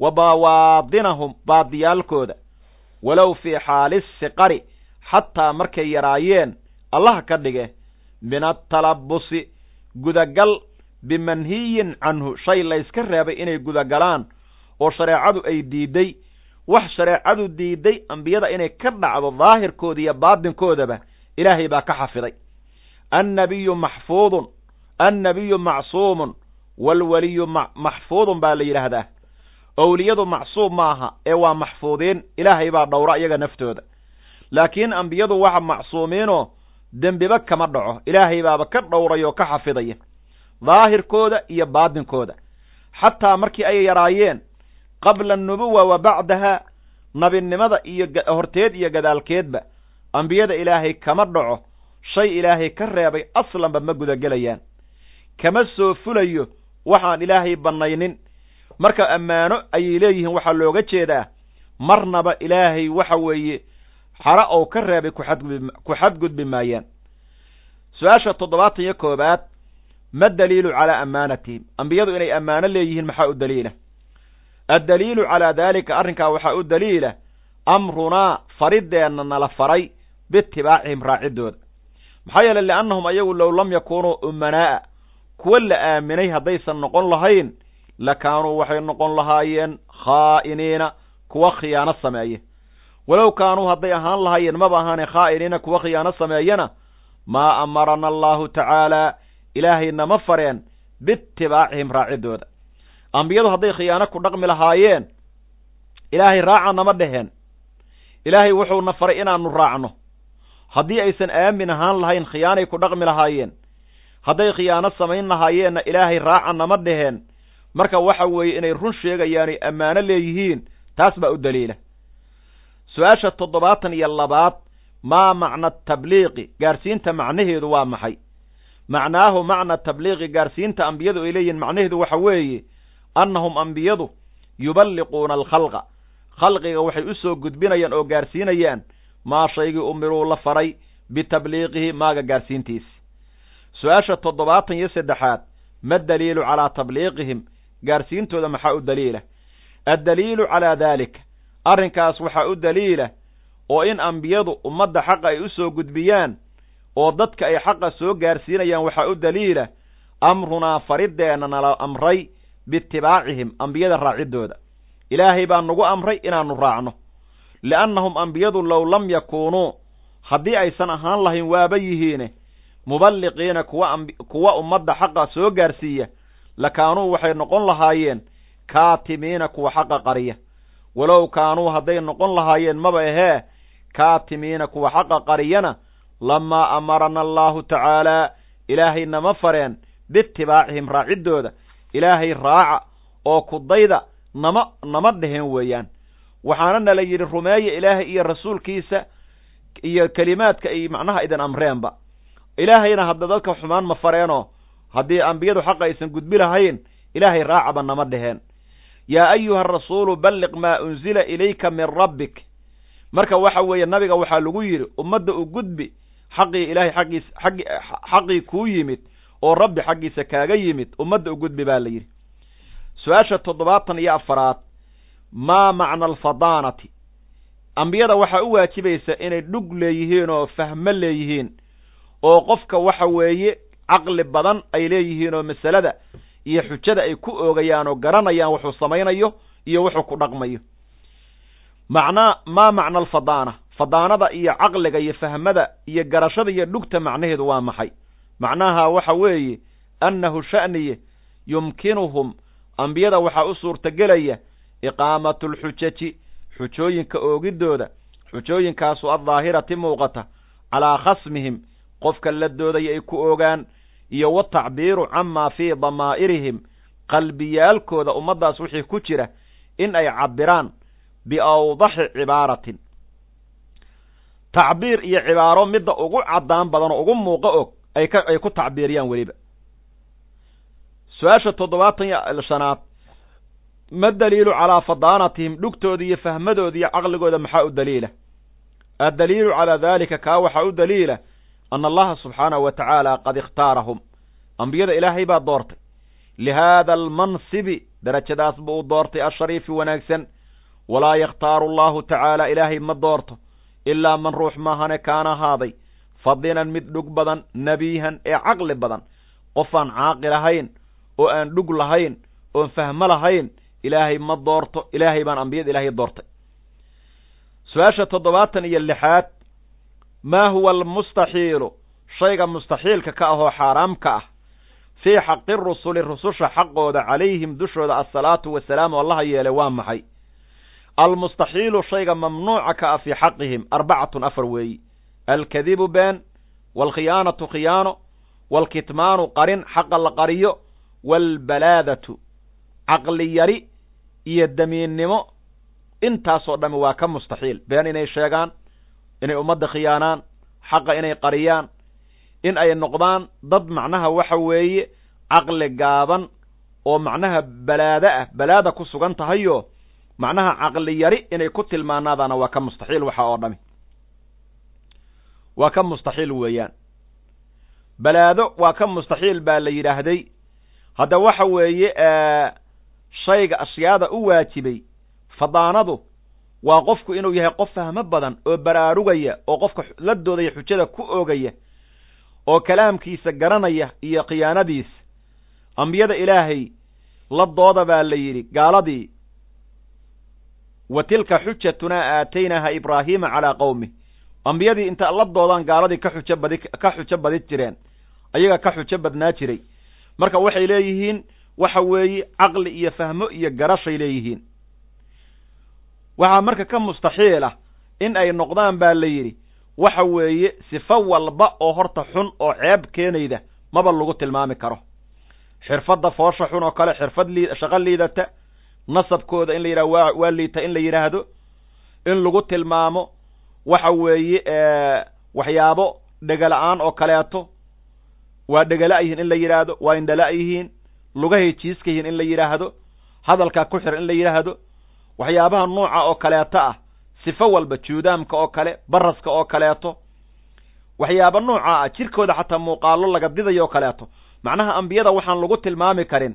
wa bawaadinahum baadiyaalkooda walow fii xaali siqari xataa markay yaraayeen allah ka dhige min atalabusi gudagal bimanhiyin canhu shay layska reebay inay gudagalaan oo shareecadu ay diidday wax shareecadu diidday ambiyada inay ka dhacdo daahirkooda iyo baadinkoodaba ilaahay baa ka xafiday. Annabiyu maxfuudun annabiyu macsuumun waalweliyu maxfuudun baa la yidhaahdaa. Owliyadu macsuum maaha ee waa maxfuudiin ilaahay baa dhowra iyaga naftooda. Laakiin ambiyadu waxa macsuumiinoo dembiba kama dhaco ilaahay baaba ka dhowray oo ka xafidaya daahirkooda iyo baadinkooda xataa markii ay yaraayeen qabla annubuwa wa bacdaha nabinimada iyo horteed iyo gadaalkeedba ambiyada ilaahay kama dhaco shay ilaahay ka reebay aslanba ma gudagelayaan. Kama soo fulayo waxaan ilaahay bannaynin. Marka ammaano ayay leeyihiin waxaa looga jeedaa marnaba ilaahay waxa weeye xara ou ka reebay ku xadgudbi maayaan. Su'aasha toddobaatan iyo koobaad ma daliilu calaa ammaanatihim ambiyadu inay ammaano leeyihiin maxaa u daliila addaliilu calaa daalika arrinkaa waxaa u daliila amrunaa farideenna nala faray biitibaacihim raacidooda maxaa yeeley liannahum ayagu low lam yakuunuu ummanaa'a kuwa la aaminay haddaysan noqon lahayn lakaanuu waxay noqon lahaayeen khaa'iniina kuwa khiyaano sameeye walow kaanuu hadday ahaan lahaayeen maba ahaane khaa'iniina kuwa khiyaano sameeyana maa amarana allahu tacaalaa ilaahay nama fareen biitibaacihim raacidooda ambiyadu hadday khiyaano ku dhaqmi lahaayeen ilaahay raaca nama dheheen ilaahay wuxuuna faray inaannu raacno. Haddii aysan aamin ahaan lahayn khiyaanay ku dhaqmi lahaayeen hadday khiyaano samayn lahaayeenna ilaahay raaca nama dheheen marka waxa weeye inay run sheegayaanay ammaano leeyihiin taas baa u daliila. Su'aasha toddobaatan iyo labaad maa macna tabliiqi? Gaarsiinta macnaheedu waa maxay? Macnaahu macna tabliiqi gaarsiinta ambiyadu ay leeyihiin macnaheedu waxa weeye annahum ambiyadu yuballiquuna alkhalqa. Khalqiga waxay u soo gudbinayaan oo gaarsiinayaan maa shaygii umiruu la faray bitabliiqihi maaga gaarsiintiisi su'aasha toddobaatan iyo saddexaad ma daliilu calaa tabliiqihim? Gaarsiintooda maxaa u daliila? Addaliilu calaa daalika arrinkaas waxaa u daliila oo in ambiyadu ummadda xaqa ay u soo gudbiyaan oo dadka ay xaqa soo gaarsiinayaan waxaa u daliila amrunaa fariddeenna nala amray biitibaacihim ambiyada raaciddooda ilaahay baa nagu amray inaannu raacno li'annahum ambiyadu low lam yakuunuu haddii aysan ahaan lahayn waaba yihiine muballiqiina kuwa ummadda xaqa soo gaarsiiya lakaanuu waxay noqon lahaayeen kaatimiina kuwa xaqa qariya walow kaanuu hadday noqon lahaayeen maba ahee kaatimiina kuwa xaqa qariyana lamaa amarana allaahu tacaalaa ilaahay nama fareen biitibaacihim raaciddooda ilaahay raaca oo kudayda nama nama dheheen weeyaan. Waxaana nala yidhi rumeeya ilaahay iyo rasuulkiisa iyo kelimaadka ay macnaha idin amreenba. Ilaahayna hadda dadka xumaan ma fareenoo haddii ambiyadu xaqa aysan gudbi lahayn ilaahay raacaba nama dheheen yaa ayuha arasuulu balliq maa unzila ilayka min rabbik. Marka waxa weeye nabiga waxaa lagu yidhi ummadda u gudbi xaqii ilaahay xaggiis xaggi xaqii kuu yimid oo rabbi xaggiisa kaaga yimid ummadda u gudbi baa la yidhi. Su'aasha toddobaatan iyo afaraad maa macna alfadaanati? Ambiyada waxaa u waajibaysa inay dhug leeyihiin oo fahmo leeyihiin oo qofka waxa weeye caqli badan ay leeyihiin oo masalada iyo xujada ay ku oogayaan oo garanayaan wuxuu samaynayo iyo wuxuu ku dhaqmayo. Macnaa maa macna alfadaana? Fadaanada iyo caqliga iyo fahmada iyo garashada iyo dhugta macnaheedu waa maxay macnaha waxa weeye annahu sha'niye yumkinuhum ambiyada waxaa u suurtagelaya iqaamatu lxujaji xujooyinka oogiddooda xujooyinkaasu addaahirati muuqata calaa khasmihim qofka la doodaya ay ku ogaan iyo watacbiiru camaa fii damaa'irihim qalbiyaalkooda ummaddaas wixii ku jira in ay cabbiraan biawdaxi cibaaratin. Tacbiir iyo cibaaro midda ugu caddaan badan oo ugu muuqo og ay ka ay ku tacbiiriyaan weliba. Su'aasha toddobaatan iyo shanaad ma daliilu calaa fadaanatihim dhugtooda iyo fahmadooda iyo caqligooda maxaa u daliila? Addaliilu calaa daalika kaa waxaa u daliila ana allaha subxaanahu wa tacaala qad ikhtaarahum. Ambiyada ilaahay baa doortay. Lihaada almansibi darajadaas buu u doortay ashariifi wanaagsan. Walaa yakhtaaru allahu tacaala ilaahay ma doorto. Ilaa man ruux maahane kaana ahaaday fadinan mid dhug badan nebiihan ee caqli badan. Qofaan caaqil ahayn oo aan dhug lahayn oon fahmo lahayn ilaahay ma doorto ilaahay baan ambiyada ilaahay doortay. Su'aasha toddobaatan iyo lixaad maa huwa almustaxiilu? Shayga mustaxiilka ka ahoo xaaraamka ah. Fii xaqi rusuli rususha xaqooda calayhim dushooda assalaatu wasalaamu allaha yeelay waa maxay? Almustaxiilu shayga mamnuuca ka ah fii xaqihim arbacatun afar weeyi alkadibu been waalkhiyaanatu khiyaano waalkitmaanu qarin xaqa la qariyo waalbalaadatu caqli yari iyo damiinnimo intaasoo dhami waa ka mustaxiil been inay sheegaan inay ummadda khiyaanaan xaqa inay qariyaan in ay noqdaan dad macnaha waxa weeye caqli gaaban oo macnaha balaado ah balaada ku sugan tahayo macnaha caqli yari inay ku tilmaanaadaana waa ka mustaxiil waxa oo dhami waa ka mustaxiil weeyaan. Balaado waa ka mustaxiil baa la yidhaahday. Hadda waxa weeye shayga ashyaada u waajibay fadaanadu waa qofku inuu yahay qof fahmo badan oo baraarugaya oo qofka la doodaya xujada ku oogaya oo kalaamkiisa garanaya iyo khiyaanadiisa. Ambiyada ilaahay la dooda baa la yidhi gaaladii wa tilka xujatunaa aataynaaha ibraahiima calaa qowmi ambiyadii inta la doodaan gaaladii ka xujo badi ka xujo badi jireen ayaga ka xujo badnaa jiray. Marka waxay leeyihiin waxa weeye caqli iyo fahmo iyo garashay leeyihiin. Waxaa marka ka mustaxiil ah in ay noqdaan baa la yidhi waxa weeye sifo walba oo horta xun oo ceeb keenayda maba lagu tilmaami karo. Xirfadda foosha xun oo kale xirfad lii shaqo liidata nasabkooda in la yidhahdo waa waa liita in la yidhaahdo in lagu tilmaamo waxa weeye waxyaabo dhegala-aan oo kaleeto. Waa dhegala yihiin in la yidhaahdo waa indhala yihiin lugahay jiiska yihiin in la yidhaahdo hadalkaa ku xiran in la yidhaahdo waxyaabaha nuuca oo kaleeto ah sifo walba juudaamka oo kale baraska oo kaleeto. Waxyaaba nuuca ah jirkooda xataa muuqaalo laga didayo oo kaleeto. Macnaha ambiyada waxaan lagu tilmaami karin.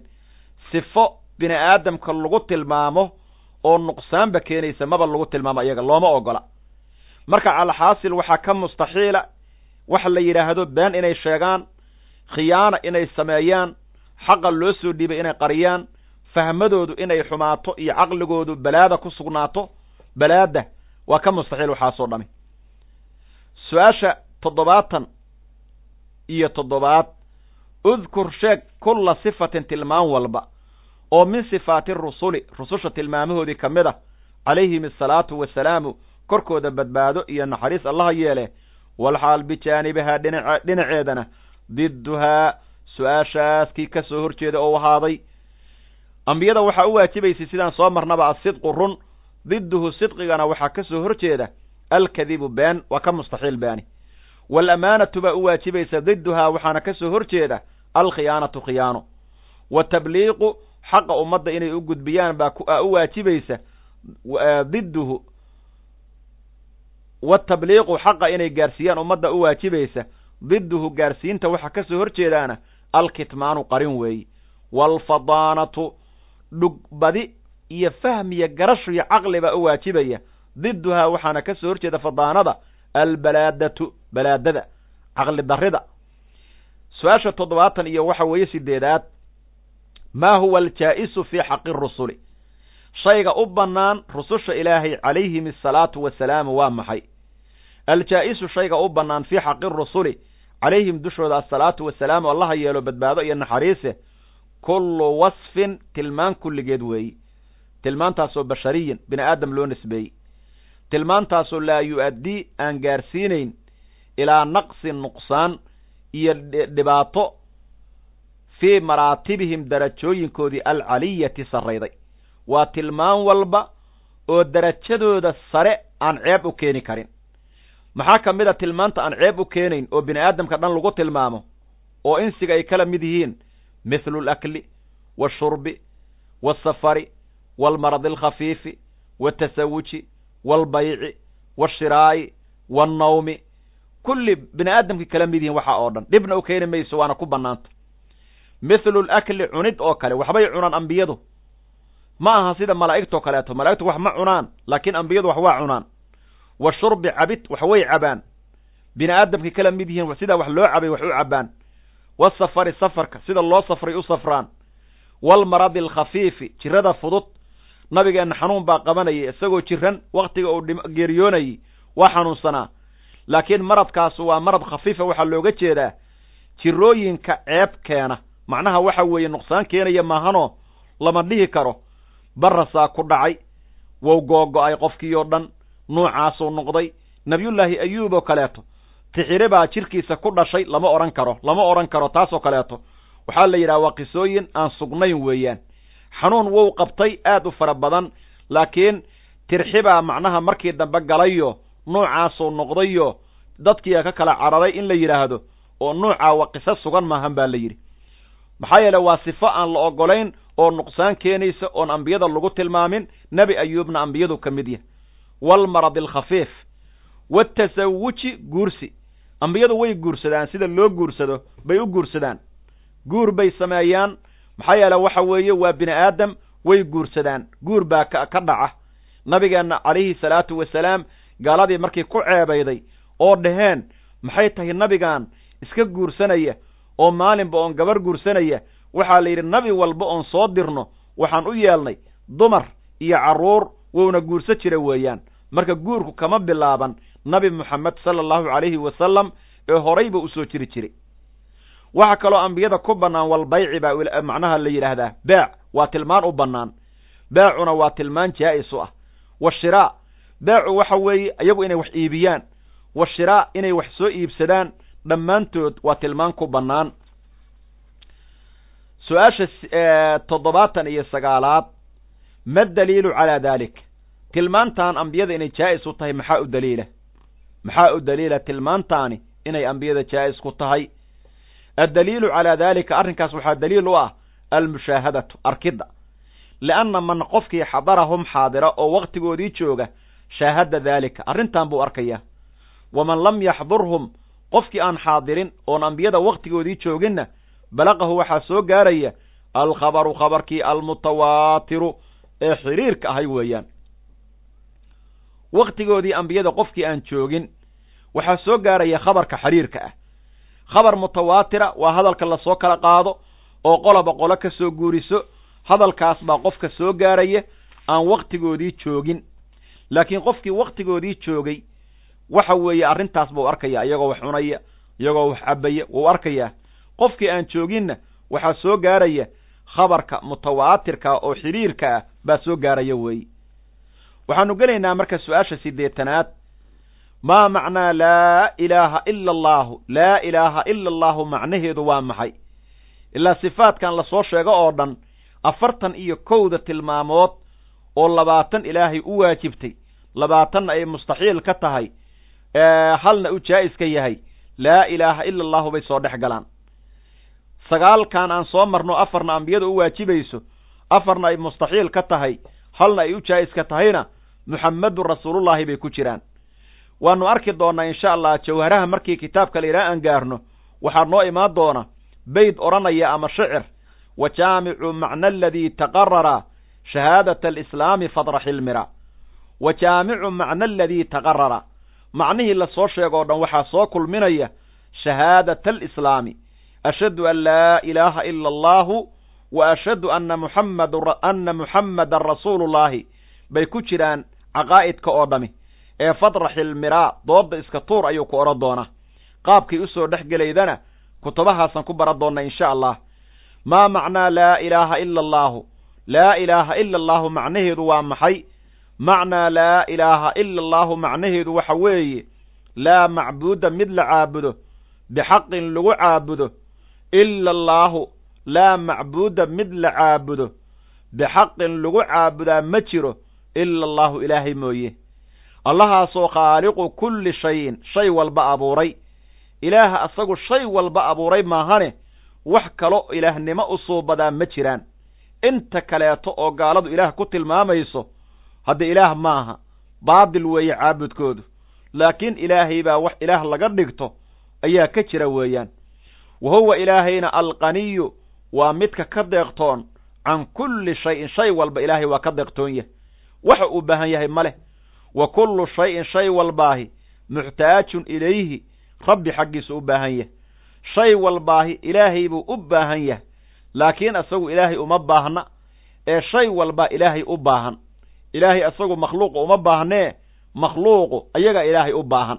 Sifo bini aadamka lagu tilmaamo oo nuqsaanba keenaysa maba lagu tilmaamo iyaga looma ogola marka calxaasil waxaa ka mustaxiila waxa la yidhaahdo been inay sheegaan khiyaana inay sameeyaan xaqa loo soo dhiibay inay qariyaan fahmadoodu inay xumaato iyo caqligoodu balaada ku sugnaato balaada waa ka mustaxiil waxaasoo dhami. Su'aasha toddobaatan iyo toddobaad udkur sheeg kulla sifatin tilmaan walba oo min sifaati rusuli rususha tilmaamahoodii ka mid ah calayhim asalaatu wasalaamu korkooda badbaado iyo naxariis allaha yeele. Walxaal bijaanibahaa dhinac dhinaceedana. Didduhaa su'aashaaskii ka soo horjeeda oo ahaaday ambiyada waxaa u waajibaysay sidaan soo marnaba asidqu run. Didduhu sidqigana waxaa ka soo horjeeda. Alkadibu been waa ka mustaxiil beeni. Waalamaanatu baa u waajibaysa didduhaa waxaana ka soo horjeeda. Alkhiyaanatu khiyaano wa tabliiqu xaqa ummadda inay u gudbiyaan baa u waajibaysa didduhu watabliiqu xaqa inay gaarsiiyaan ummadda u waajibaysa didduhu gaarsiinta waxa ka soo horjeedaana alkitmaanu qarin weeyi waalfadaanatu dhugbadi iyo fahmiya garashu iyo caqli baa u waajibaya. Didduhaa waxaana ka soo horjeeda fadaanada albalaadatu balaadada caqli darrida. Su'aasha toddobaatan iyo waxa weeye sideedaad maa huwa aljaa'isu fii xaqi rusuli shayga u bannaan rususha ilaahay calayhim asalaatu wasalaamu waa maxay? Aljaa'isu shayga u bannaan fii xaqi rusuli calayhim dushooda asalaatu wasalaamu allaha yeelo badbaado iyo naxariise kullu wasfin tilmaan kulligeed weeyi. Tilmaantaasoo bashariyin bini aadam loo nisbeeyey. Tilmaantaasoo laa yu-addii aan gaarsiinayn ilaa naqsin nuqsaan iyo dhibaato fii maraatibihim darajooyinkoodii alcaliyati sarrayday waa tilmaan walba oo derajadooda sare aan ceeb u keeni karin. Maxaa ka mid a tilmaanta aan ceeb u keenayn oo bini aadamka dhan lagu tilmaamo? Oo insiga ay kala mid yihiin mithlu alakli waalshurbi waalsafari waalmaradi alkhafiifi waatasawuji waalbayci waalshiraa'i waalnawmi kulli bini aadamkay kala mid yihiin waxaa oo dhan. Dhibna u keeni mayso waana ku bannaanta. Mithlu alakli cunid oo kale waxbay cunaan ambiyadu ma aha sida malaa'igtoo kaleeto malaa'igtu wax ma cunaan laakiin ambiyadu wax waa cunaan. Wa shurbi cabid wax way cabaan. Bini aadamkay kala mid yihiin sidaa wax loo cabay wax u cabaan wasafari safarka sida loo safray u safraan. Waalmaradi alkhafiifi jirada fudud. Nabigeenna xanuun baa qabanayay isagoo jiran wakhtiga uu geeriyoonayay waa xanuunsanaa. Laakiin maradkaasu waa marad khafiifa waxaa looga jeedaa jirooyinka ceeb keena macnaha waxa weeye nuqsaan keenaya maahanoo lama dhihi karo barasaa ku dhacay. Wow googo-ay qofkii oo dhan nuucaasuu noqday. Nabiyullaahi ayuub oo kaleeto tixire baa jirkiisa ku dhashay lama odhan karo lama odhan karo taasoo kaleeto. Waxaa la yidhaha waa qisooyin aan sugnayn weeyaan. Xanuun wow qabtay aad u fara badan laakiin tirxibaa macnaha markii dambe galayo nuucaasuu noqdayo dadkiia ka kala cararay in la yidhaahdo oo nuucaa waa qiso sugan maahan baa la yidhi. Maxaa yeele waa sifo aan la ogolayn oo nuqsaan keenaysa oon ambiyada lagu tilmaamin nebi ayuubna ambiyadu ka mid yahay. Waalmaradi alkhafiif waatasawuji guursi. Ambiyadu way guursadaan sida loo guursado bay u guursadaan. Guur bay sameeyaan maxaa yeele waxa weeye waa bini aadam way guursadaan. Guur baa ka ka dhaca. Nabigeenna calayhi salaatu wasalaam gaaladii markii ku ceebayday oo dhaheen maxay tahay nabigan iska guursanaya oo maalinba oon gabar guursanaya waxaa la yidhi nabi walba oon soo dirno waxaan u yeelnay dumar iyo carruur wouna guurso jira weeyaan. Marka guurku kama bilaaban nabi moxamed sala allahu calayhi wasalam ee horayba u soo jiri jiray. Waxaa kaloo ambiyada ku bannaan walbayci baa macnaha la yidhaahdaa beec waa tilmaan u bannaan. Beecuna waa tilmaan jaa'is u ah. Wa shiraa beecu waxa weeye iyagu inay wax iibiyaan. Wa shiraa inay wax soo iibsadaan dhammaantood waa tilmaan ku bannaan su'aasha toddobaatan iyo sagaalaad ma daliilu calaa dalik tilmaantan ambiyada inay jaa'is u tahay maxaa u daliila maxaa u daliila tilmaantaani inay ambiyada jaa'is ku tahay addaliilu calaa daalika arrinkaas waxaa daliil u ah almushaahadatu arkidda lianna man qofkii xadarahum xaadira oo wakhtigoodii jooga shaahada daalika arrintan buu arkayaa waman lam yaxdurhum qofkii aan xaadirin oon ambiyada wakhtigoodii jooginna balaqahu waxaa soo gaaraya alkhabaru khabarkii almutawaatiru ee xiriirka ahay weeyaan. Wakhtigoodii ambiyada qofkii aan joogin waxaa soo gaaraya khabarka xiriirka ah. Khabar mutawaatira waa hadalka la soo kala qaado oo qoloba qolo ka soo guuriso hadalkaas baa qofka soo gaaraya aan wakhtigoodii joogin. Laakiin qofkii wakhtigoodii joogay waxa weeye arrintaas buu arkaya iyagoo wax cunaya iyagoo wax cabaya wuu arkayaa qofkii aan jooginna waxaa soo gaaraya khabarka mutawaatirka oo xiriirka ah baa soo gaaraya weeye waxaanu gelaynaa marka su'aasha siddeetanaad. Maa macnaa laa ilaaha ila allaahu laa ilaaha ila allaahu macnaheedu waa maxay? Ilaa sifaadkan la soo sheego oo dhan afartan iyo kowda tilmaamood oo labaatan ilaahay u waajibtay labaatanna ay mustaxiil ka tahay halna u jaa'is ka yahay laa ilaaha ila allahu bay soo dhex galaan sagaalkan aan soo marno afarna ambiyada u waajibayso afarna ay mustaxiil ka tahay halna ay u jaa'is ka tahayna muxammedun rasuulullaahi bay ku jiraan. Waanu arki doonnaa insha allah jawharaha markii kitaabka la ilaa aan gaarno waxaa noo imaan doona bayd odhanaya ama shicir wa jaamicu macna aladii taqarara shahaadata alislaami fadraxi ilmira. Wa jaamicu macna aladii taqarara. Macnihii la soo sheego o dhan waxaa soo kulminaya shahaadata alislaami ashhadu an laa ilaaha ila allahu wa ashhadu ana muxammad ana muxammadan rasuulullaahi bay ku jiraan caqaa'idka oo dhami ee fadraxil miraa doodda iska tuur ayuu ku odhan doonaa qaabkii u soo dhex gelaydana kutubahaasan ku baran doonna insha allah maa macnaa laa ilaaha ila allaahu laa ilaaha ila allaahu macnaheedu waa maxay macnaa laa ilaaha ila allaahu macnaheedu waxa weeye laa macbuuda mid la caabudo bixaqin lagu caabudo ila allaahu laa macbuuda mid la caabudo bixaqin lagu caabudaa ma jiro ila allaahu ilaahay mooye allahaasoo khaaliqu kulli shayin shay walba abuuray ilaaha asagu shay walba abuuray maahane wax kalo ilaahnimo u suubadaa ma jiraan inta kaleeto oo gaaladu ilaah ku tilmaamayso hadda ilaah maaha baadil weeye caabudkoodu laakiin ilaahay baa wax ilaah laga dhigto ayaa ka jira weeyaan wa huwa ilaahayna alqaniyu waa midka ka deeqtoon can kulli shayin shay walba ilaahay waa ka deeqtoon yahay waxa uu baahan yahay ma leh wa kullu shayin shay walbaahi muxtaajun ilayhi rabbi xaggiisa u baahan yahay shay walbaahi ilaahay buu u baahan yahay laakiin asagu ilaahay uma baahna ee shay walba ilaahay u baahan ilaahay asagu makhluuqa uma baahnee makhluuqu ayaga ilaahay u baahan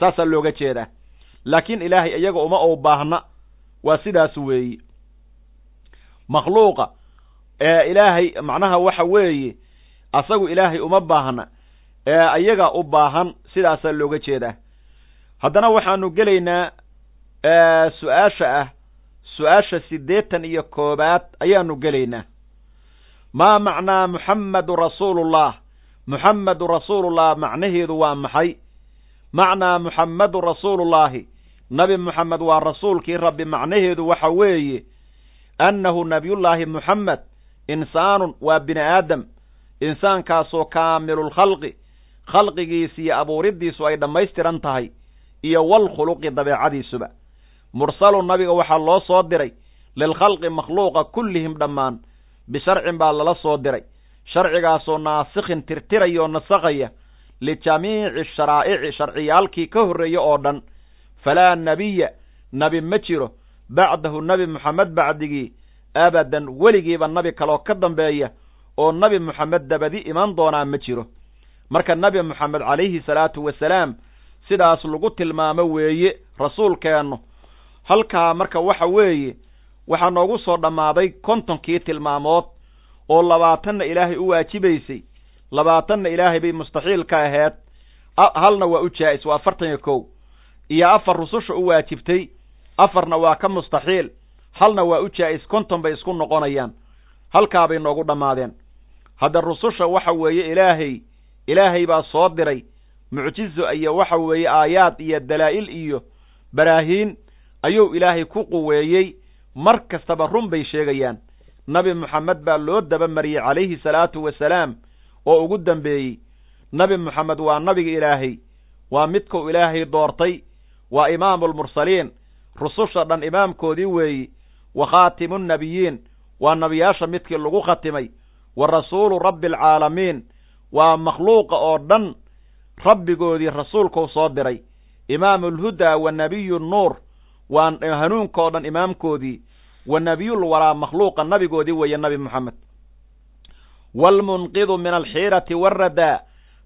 saasaa looga jeedaa laakiin ilaahay iyaga uma u baahna waa sidaas weeye makhluuqa ee ilaahay macnaha waxa weeye asagu ilaahay uma baahna ee ayaga u baahan sidaasaa looga jeedaa. Haddana waxaanu gelaynaa su'aasha ah su'aasha siddeetan iyo koobaad ayaanu gelaynaa. Maa macnaa muxammadu rasuulullah? Muxammadu rasuulullah macnaheedu waa maxay? Macnaa muxammadu rasuulullaahi nabi muxamed waa rasuulkii rabbi macnaheedu waxa weeye annahu nabiyullaahi muxamed insaanun waa bini aadam insaankaasoo kaamilulkhalqi khalqigiisi iyo abuuriddiisu ay dhammaystiran tahay iyo walkhuluqi dabeecadiisuba. Mursalun nabiga waxaa loo soo diray lilkhalqi makhluuqa kullihim dhammaan bisharcin baa lala soo diray. Sharcigaasoo naasikhin tirtiraya oo nasakaya lijamiici sharaa'ici sharciyaalkii ka horreeya oo dhan falaa nebiya nebi ma jiro bacdahu nebi moxamed bacdigii abadan weligiiba nabi kaloo ka dambeeya oo nebi moxamed dabadi iman doonaa ma jiro marka nebi moxamed calayhi salaatu wasalaam sidaas lagu tilmaamo weeye rasuulkeennu halkaa marka waxa weeye waxaa noogu soo dhammaaday kontonkii tilmaamood oo labaatanna ilaahay u waajibaysay labaatanna ilaahay bay mustaxiil ka aheed halna waa u jaa'is waa afartan iyo kow iyo afar rususha u waajibtay afarna waa ka mustaxiil halna waa u jaa'is konton bay isku noqonayaan halkaabay noogu dhammaadeen. Hadda rususha waxa weeye ilaahay ilaahay baa soo diray mucjizo iyo waxa weeye aayaad iyo dalaa'il iyo baraahiin ayuu ilaahay ku quweeyey mar kastaba run bay sheegayaan. Nabi moxamed baa loo dabamariyey calayhi salaatu wasalaam oo ugu dambeeyey. Nabi moxamed waa nabiga ilaahay waa midkuu ilaahay doortay waa imaamulmursaliin rususha dhan imaamkoodii weeyi wa khaatimunnebiyiin waa nebiyaasha midkii lagu khatimay. Wa rasuulu rabbi alcaalamiin waa makhluuqa oo dhan rabbigoodii rasuulkuu soo diray. Imaamulhudaa wa nebiyu nuur. Waa hanuunka oo dhan imaamkoodii. Wa nebiyul waraa makhluuqa nabigoodii weeye nabi moxamed waalmunqidu min alxiirati waaradaa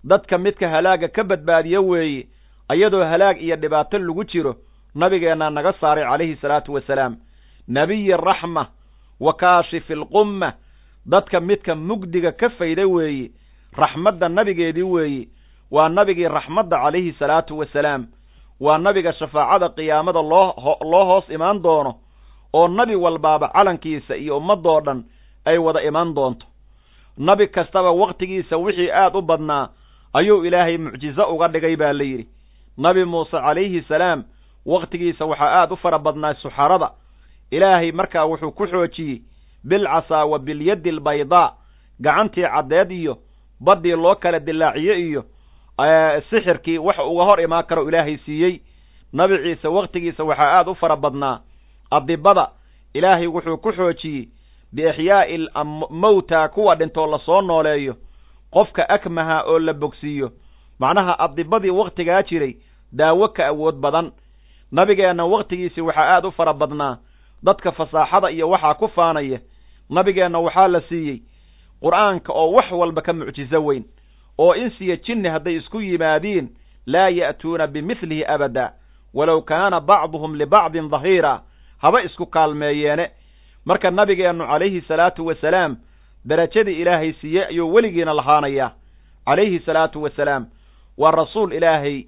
dadka midka halaaga ka badbaadiya weeye ayadoo halaag iyo dhibaato lagu jiro nabigeennaa naga saaray calayhi salaatu wasalaam. Nebiyi raxma wa kaashifi alqumma dadka midka mugdiga ka fayda weeye raxmadda nabigeedii weeye waa nabigii raxmadda calayhi salaatu wasalaam. Waa nabiga shafaacada qiyaamada loo loo hoos imaan doono oo nabi walbaaba calankiisa iyo ummadoo dhan ay wada imaan doonto. Nabi kastaba wakhtigiisa wixii aad u badnaa ayuu ilaahay mucjizo uga dhigay baa la yidhi nabi muuse calayhi salaam wakhtigiisa waxaa aad u fara badnaa suxarada ilaahay markaa wuxuu ku xoojiyey bilcasaa wa bilyaddi albaydaa gacantii caddeed iyo baddii loo kala dilaaciye iyo sixirkii wax uga hor imaan karo ilaahay siiyey. Nabi ciise wakhtigiisa waxaa aad u fara badnaa adibada ilaahay wuxuu ku xoojiyey biixyaa'i mawta kuwa dhintoo la soo nooleeyo qofka akmaha oo la bogsiiyo macnaha adibadii wakhtigaa jiray daawo ka awood badan. Nabigeenna wakhtigiisii waxaa aad u fara badnaa. Dadka fasaaxada iyo waxaa ku faanaya nabigeenna waxaa la siiyey qur'aanka oo wax walba ka mucjizo weyn oo insiya jinni hadday isku yimaadiin laa ya'tuuna bimidlihi abada walow kaana bacduhum libacdin dahiira haba isku kaalmeeyeene. Marka nabigeennu calayhi salaatu wasalaam derajadii ilaahay siiyey ayuu weligiina lahaanayaa. Calayhi salaatu wasalaam waa rasuul ilaahay.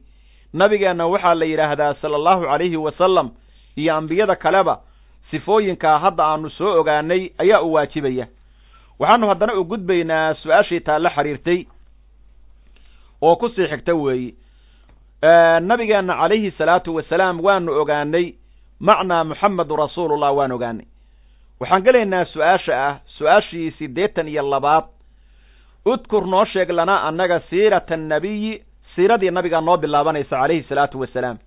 Nabigeenna waxaa la yidhaahdaa sala allahu calayhi wasalam iyo ambiyada kaleba sifooyinkaa hadda aanu soo ogaanay ayaa u waajibaya. Waxaanu haddana u gudbaynaa su'aashii taa la xiriirtay oo ku sii xigta weeye nabigeenna calayhi salaatu wasalaam waanu ogaanay macnaa muxamedun rasuulullah waan ogaanay. Waxaan gelaynaa su'aasha ah su'aashii siddeetan iyo labaad. Udkur noo sheeg lana annaga siirata annabiyi siiradii nabigaa noo bilaabanaysa calayhi salaatu wasalaam.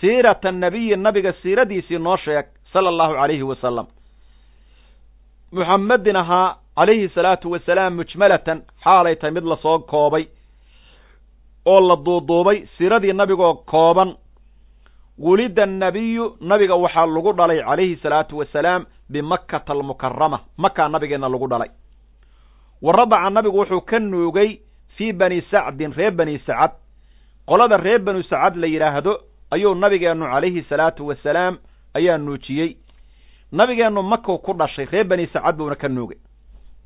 Siirata annabiyi nabiga siiradiisii noo sheeg sala allahu calayhi wasalam. Muxamedin ahaa calayhi salaatu wasalaam mujmalatan xaalay tahay mid la soo koobay oo la duuduubay siiradii nabigoo kooban. Wulida annabiyu nabiga waxaa lagu dhalay calayhi salaatu wasalaam bimakkata almukarama makaa nabigeenna lagu dhalay. Wa radaca nabigu wuxuu ka nuugay fii bani sacdin reer bani sacad. Qolada reer banu sacad la yidhaahdo ayuu nabigeennu calayhi salaatu wasalaam ayaa nuujiyey. Nabigeennu maku ku dhashay reer bani sacad buuna ka nuugay.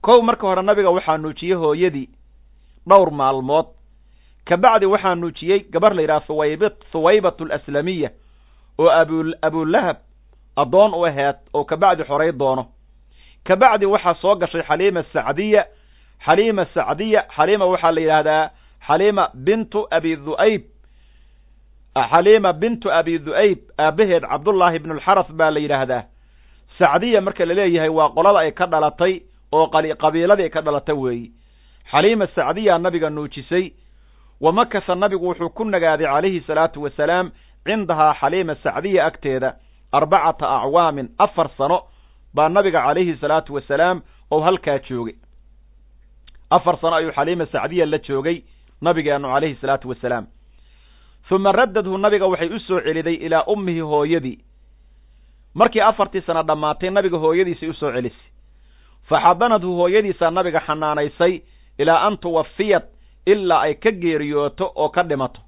Kow marka hore nabiga waxaa nuujiyey hooyadii dhowr maalmood. Kabacdi waxaa nuujiyey gabar la yidhaha huwayb huwaybat alaslamiya oo abu abulahab addoon u aheed oo kabacdi xoray doono. Kabacdi waxaa soo gashay xaliima sacdiya xaliima sacdiya xaliima waxaa la yidhaahdaa xaliima bintu abi dhu'ayb xaliima bintu abi dhu'ayb aabbaheed cabdullaahi ibnu alxaras baa la yidhaahdaa. Sacdiya marka la leeyahay waa qolada ay ka dhalatay oo qabiiladii ay ka dhalata weeyi. Xaliima sacdiya nabiga nuujisay wa makasa nabigu wuxuu ku nagaaday calayhi salaatu wasalaam cindahaa xaliima sacdiya agteeda arbacata acwaamin afar sano baa nabiga calayhi salaatu wasalaam oo halkaa joogay afar sano ayuu xaliima sacdiya la joogay nabigeennu calayhi salaatu wasalaam. Uma raddadhu nabiga waxay u soo celiday ilaa ummihi hooyadii. Markii afartii sano dhammaatay nabiga hooyadiisay u soo celisay. Fa xadanadhu hooyadiisaa nabiga xanaanaysay ilaa an tuwafiyat ilaa ay ka geeriyooto oo ka dhimato.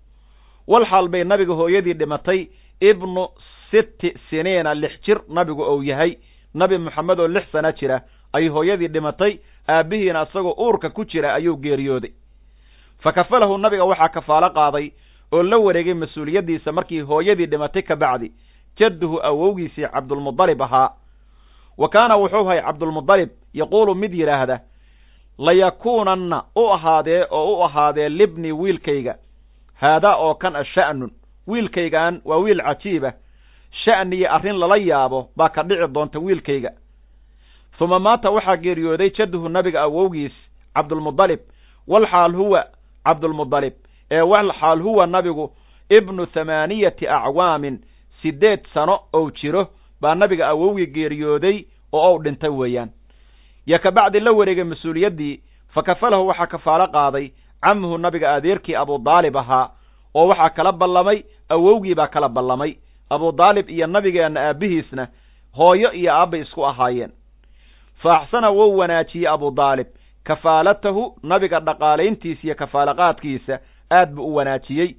Wal xaal bay nabiga hooyadii dhimatay ibnu sitti siniina lix jir nabigu ou yahay. Nabi moxamed oo lix sana jira ay hooyadii dhimatay aabbihiina isagoo uurka ku jira ayuu geeriyooday. Fa kafalahu nabiga waxaa kafaalo qaaday oo la wareegay mas'uuliyaddiisa markii hooyadii dhimatay ka bacdi. Jadduhu awowgiisii cabdulmudalib ahaa. Wa kaana wuxuu hay cabdulmudalib yaquulu mid yidhaahda layakuunanna u ahaadee oo u ahaadee libni wiilkayga. Haadaa oo kan a sha'nun. Wiilkaygaan waa wiil cajiiba sha'niyi arrin lala yaabo baa ka dhici doonta wiilkayga huma maata waxaa geeriyooday jadduhu nabiga awowgiis cabdulmudalib. Walxaal huwa cabdulmudalib. Ee walxaal huwa nabigu ibnu thamaaniyati acwaamin. Siddeed sano ou jiro baa nabiga awowgii geeriyooday oo ou dhintay weeyaan. Yo ka bacdi la wareegay mas'uuliyaddii fa kafalahu waxaa kafaalo qaaday camuhu nabiga adeerkii abudaalib ahaa oo waxaa kala ballamay awowgii baa kala ballamay. Abudaalib iyo nabigeenna aabbihiisna hooyo iyo aabbay isku ahaayeen fa axsana wou wanaajiyey abudaalib kafaalatahu nabiga dhaqaalayntiisa iyo kafaalaqaadkiisa aad buu u wanaajiyey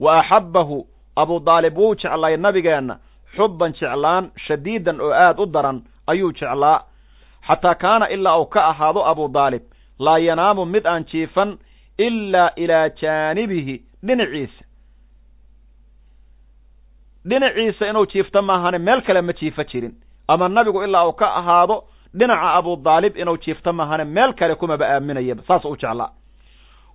wa axabbahu abudaalib wuu jeclay nabigeenna xubban jeclaan shadiidan oo aad u daran ayuu jeclaa xataa kaana ilaa uu ka ahaado abudaalib laa yanaamu mid aan jiifan ilaa ilaa jaanibihi dhinaciisa dhinaciisa inuu jiifto maahane meel kale ma jiifo jirin ama nabigu ilaa uu ka ahaado dhinaca abudaalib inuu jiifto maahane meel kale kumaba aaminayaba saas u jeclaa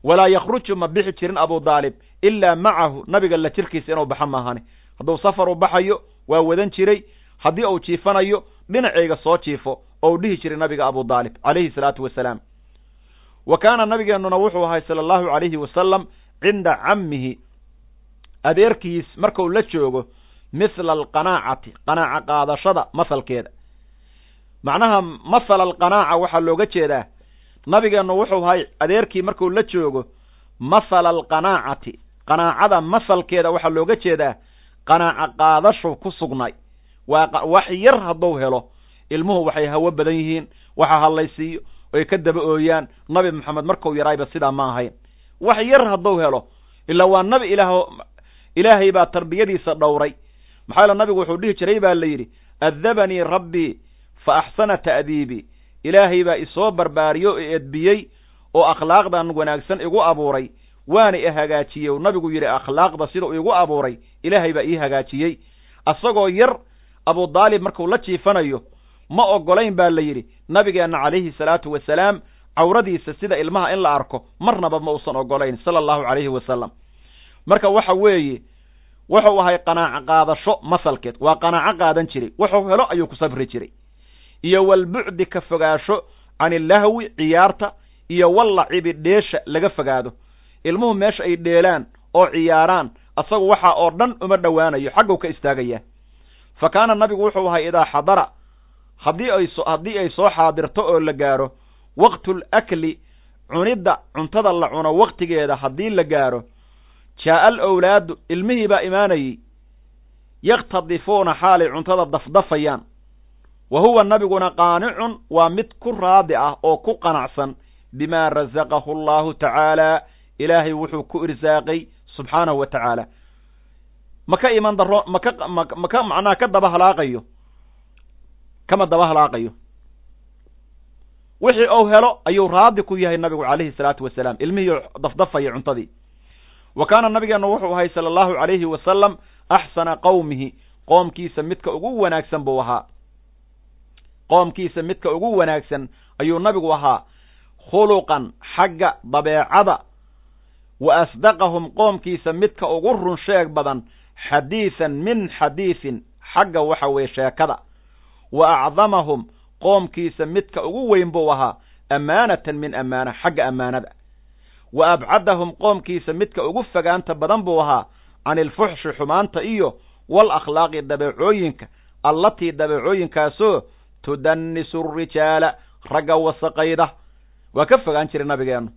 walaa yakhruju ma bixi jirin abudaalib ilaa macahu nabiga la jirkiisa inuu baxo maahane hadduu safar u baxayo waa wadan jiray haddii uu jiifanayo dhinacayga soo jiifo ou dhihi jiray nabiga abudaalib calayhi salaatu wasalaam. Wa kaana nabigeennuna wuxuu ahay sala allahu calayhi wasalam cinda cammihi adeerkiis markuu la joogo mithla alqanaacati qanaaca qaadashada masalkeeda macnaha masala alqanaaca waxaa looga jeedaa nabigeennu wuxuu ahay adeerkii markuu la joogo masala alqanaacati qanaacada masalkeeda waxaa looga jeedaa qanaaca qaadashu ku sugnay. Waa wax yar hadduu helo ilmuhu waxay hawo badan yihiin waxa hadlaysiiyo oy ka daba ooyaan nabi moxamed markuu yarayba sidaa ma ahayn. Wax yar hadduu helo ilaa waa nabi ilaah ilaahay baa tarbiyadiisa dhowray. Maxaa yaele nabigu wuxuu dhihi jiray baa la yidhi adabanii rabbii fa axsana ta'diibii ilaahay baa isoo barbaariyo o edbiyey oo akhlaaqdan wanaagsan igu abuuray waana i hagaajiyey nabigu yidhi akhlaaqda sidau igu abuuray ilaahay baa ii hagaajiyey asagoo yar abudaalib markuu la jiifanayo ma oggolayn baa la yidhi nabigeenna calayhi salaatu wasalaam cawradiisa sida ilmaha in la arko marnaba ma uusan oggolayn sala allahu calayhi wasalam marka waxa weeye wuxuu ahay qanaaco qaadasho masalkeed waa qanaaco qaadan jiray wuxuu helo ayuu ku safri jiray iyo walbucdi ka fogaasho can illahwi ciyaarta iyo wallacibi dheesha laga fogaado. Ilmuhu meesha ay dheelaan oo ciyaaraan asagu waxaa oo dhan uma dhowaanayo xagguu ka istaagayaa fa kaana nabigu wuxuu ahay idaa xadara haddii ay so haddii ay soo xaadirto oo la gaaro waqtul akli cunidda cuntada la cuno waqtigeeda haddii la gaaro jaa'a al owlaadu ilmihii baa imaanayey yakhtadifuuna xaalay cuntada dafdafayaan wa huwa nabiguna qaanicun waa mid ku raadi ah oo ku qanacsan bimaa rasaqahu allahu tacaala ilaahay wuxuu ku irsaaqay subxaanahu wa tacaala ma ka iman daro maka maka macnaha ka daba halaaqayo? Kama daba halaaqayo? Wixii ou helo ayuu raadi ku yahay nabigu calayhi salaatu wasalaam ilmihii dafdafaya cuntadii. Wa kaana nabigeennu wuxuu ahay sala allahu calayhi wasalam axsana qowmihi qoomkiisa midka ugu wanaagsan buu ahaa qoomkiisa midka ugu wanaagsan ayuu nabigu ahaa khuluqan xagga dabeecada wa asdaqahum qoomkiisa midka ugu run sheeg badan xadiisan min xadiisin xagga waxa weeye sheekada. Wa acdamahum qoomkiisa midka ugu weyn buu ahaa ammaanatan min ammaana xagga ammaanada wa abcadahum qoomkiisa midka ugu fogaanta badan buu ahaa can ilfuxshi xumaanta iyo wal akhlaaqi dabeecooyinka allatii dabeecooyinkaasoo tudannisu rijaala ragga wasaqayda waa ka fogaan jiray nabigeennu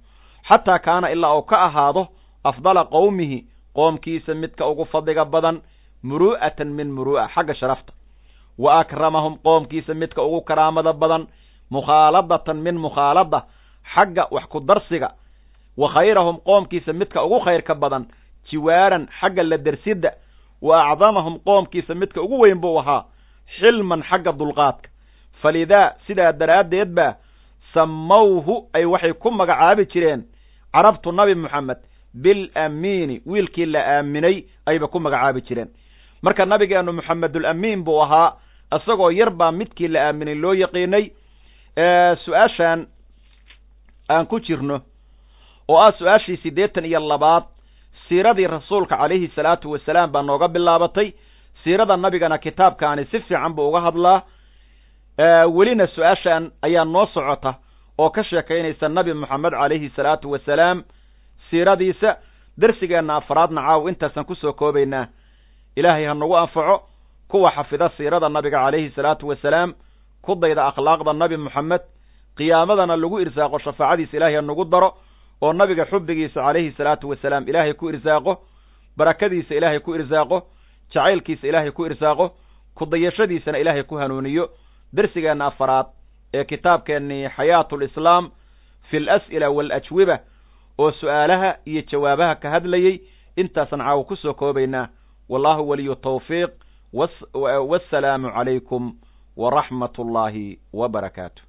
xataa kaana ilaa uu ka ahaado afdala qowmihi qoomkiisa midka ugu fadliga badan muru'atan min muru'a xagga sharafta wa akramahum qoomkiisa midka ugu karaamada badan mukhaaladatan min mukhaalada xagga wax ku darsiga wa khayrahum qoomkiisa midka ugu khayrka badan jiwaaran xagga la dersidda wa acdamahum qoomkiisa midka ugu weyn buu ahaa xilman xagga dulqaadka falidaa sidaa daraaddeed baa sammawhu ay waxay ku magacaabi jireen carabtu nabi moxamed bilamiini wiilkii la aaminay ayba ku magacaabi jireen. Marka nabigeenu moxamedulamiin buu ahaa isagoo yar baa midkii la aaminay loo yaqiinay. Su'aashan aan ku jirno oo ah su'aashii siddeetan iyo labaad siiradii rasuulka calayhi salaatu wasalaam baa nooga bilaabatay. Siirada nabigana kitaabkaani si fiican buu uga hadlaa welina su'aashan ayaa noo socota oo ka sheekaynaysa nabi moxamed calayhi salaatu wasalaam siiradiisa darsigeenna afaraadna caaw intaasaan ku soo koobaynaa. Ilaahay ha nagu anfaco kuwa xafida siirada nabiga calayhi salaatu wasalaam ku dayda akhlaaqda nabi moxamed qiyaamadana lagu irsaaqo shafaacadiisa ilaahay ha nagu daro oo nabiga xubbigiisa calayhi salaatu wasalaam ilaahay ku irsaaqo barakadiisa ilaahay ku irsaaqo jacaylkiisa ilaahay ku irsaaqo kudayashadiisana ilaahay ku hanuuniyo dersigeenna afaraad ee kitaabkeennii xayaatu lislaam fi alas'ila waalajwiba oo su'aalaha iyo jawaabaha ka hadlayey intaasaan caawa ku soo koobaynaa. Wallahu waliyu tawfiiq wassalaamu calaykum waraxmat ullaahi wa barakaatu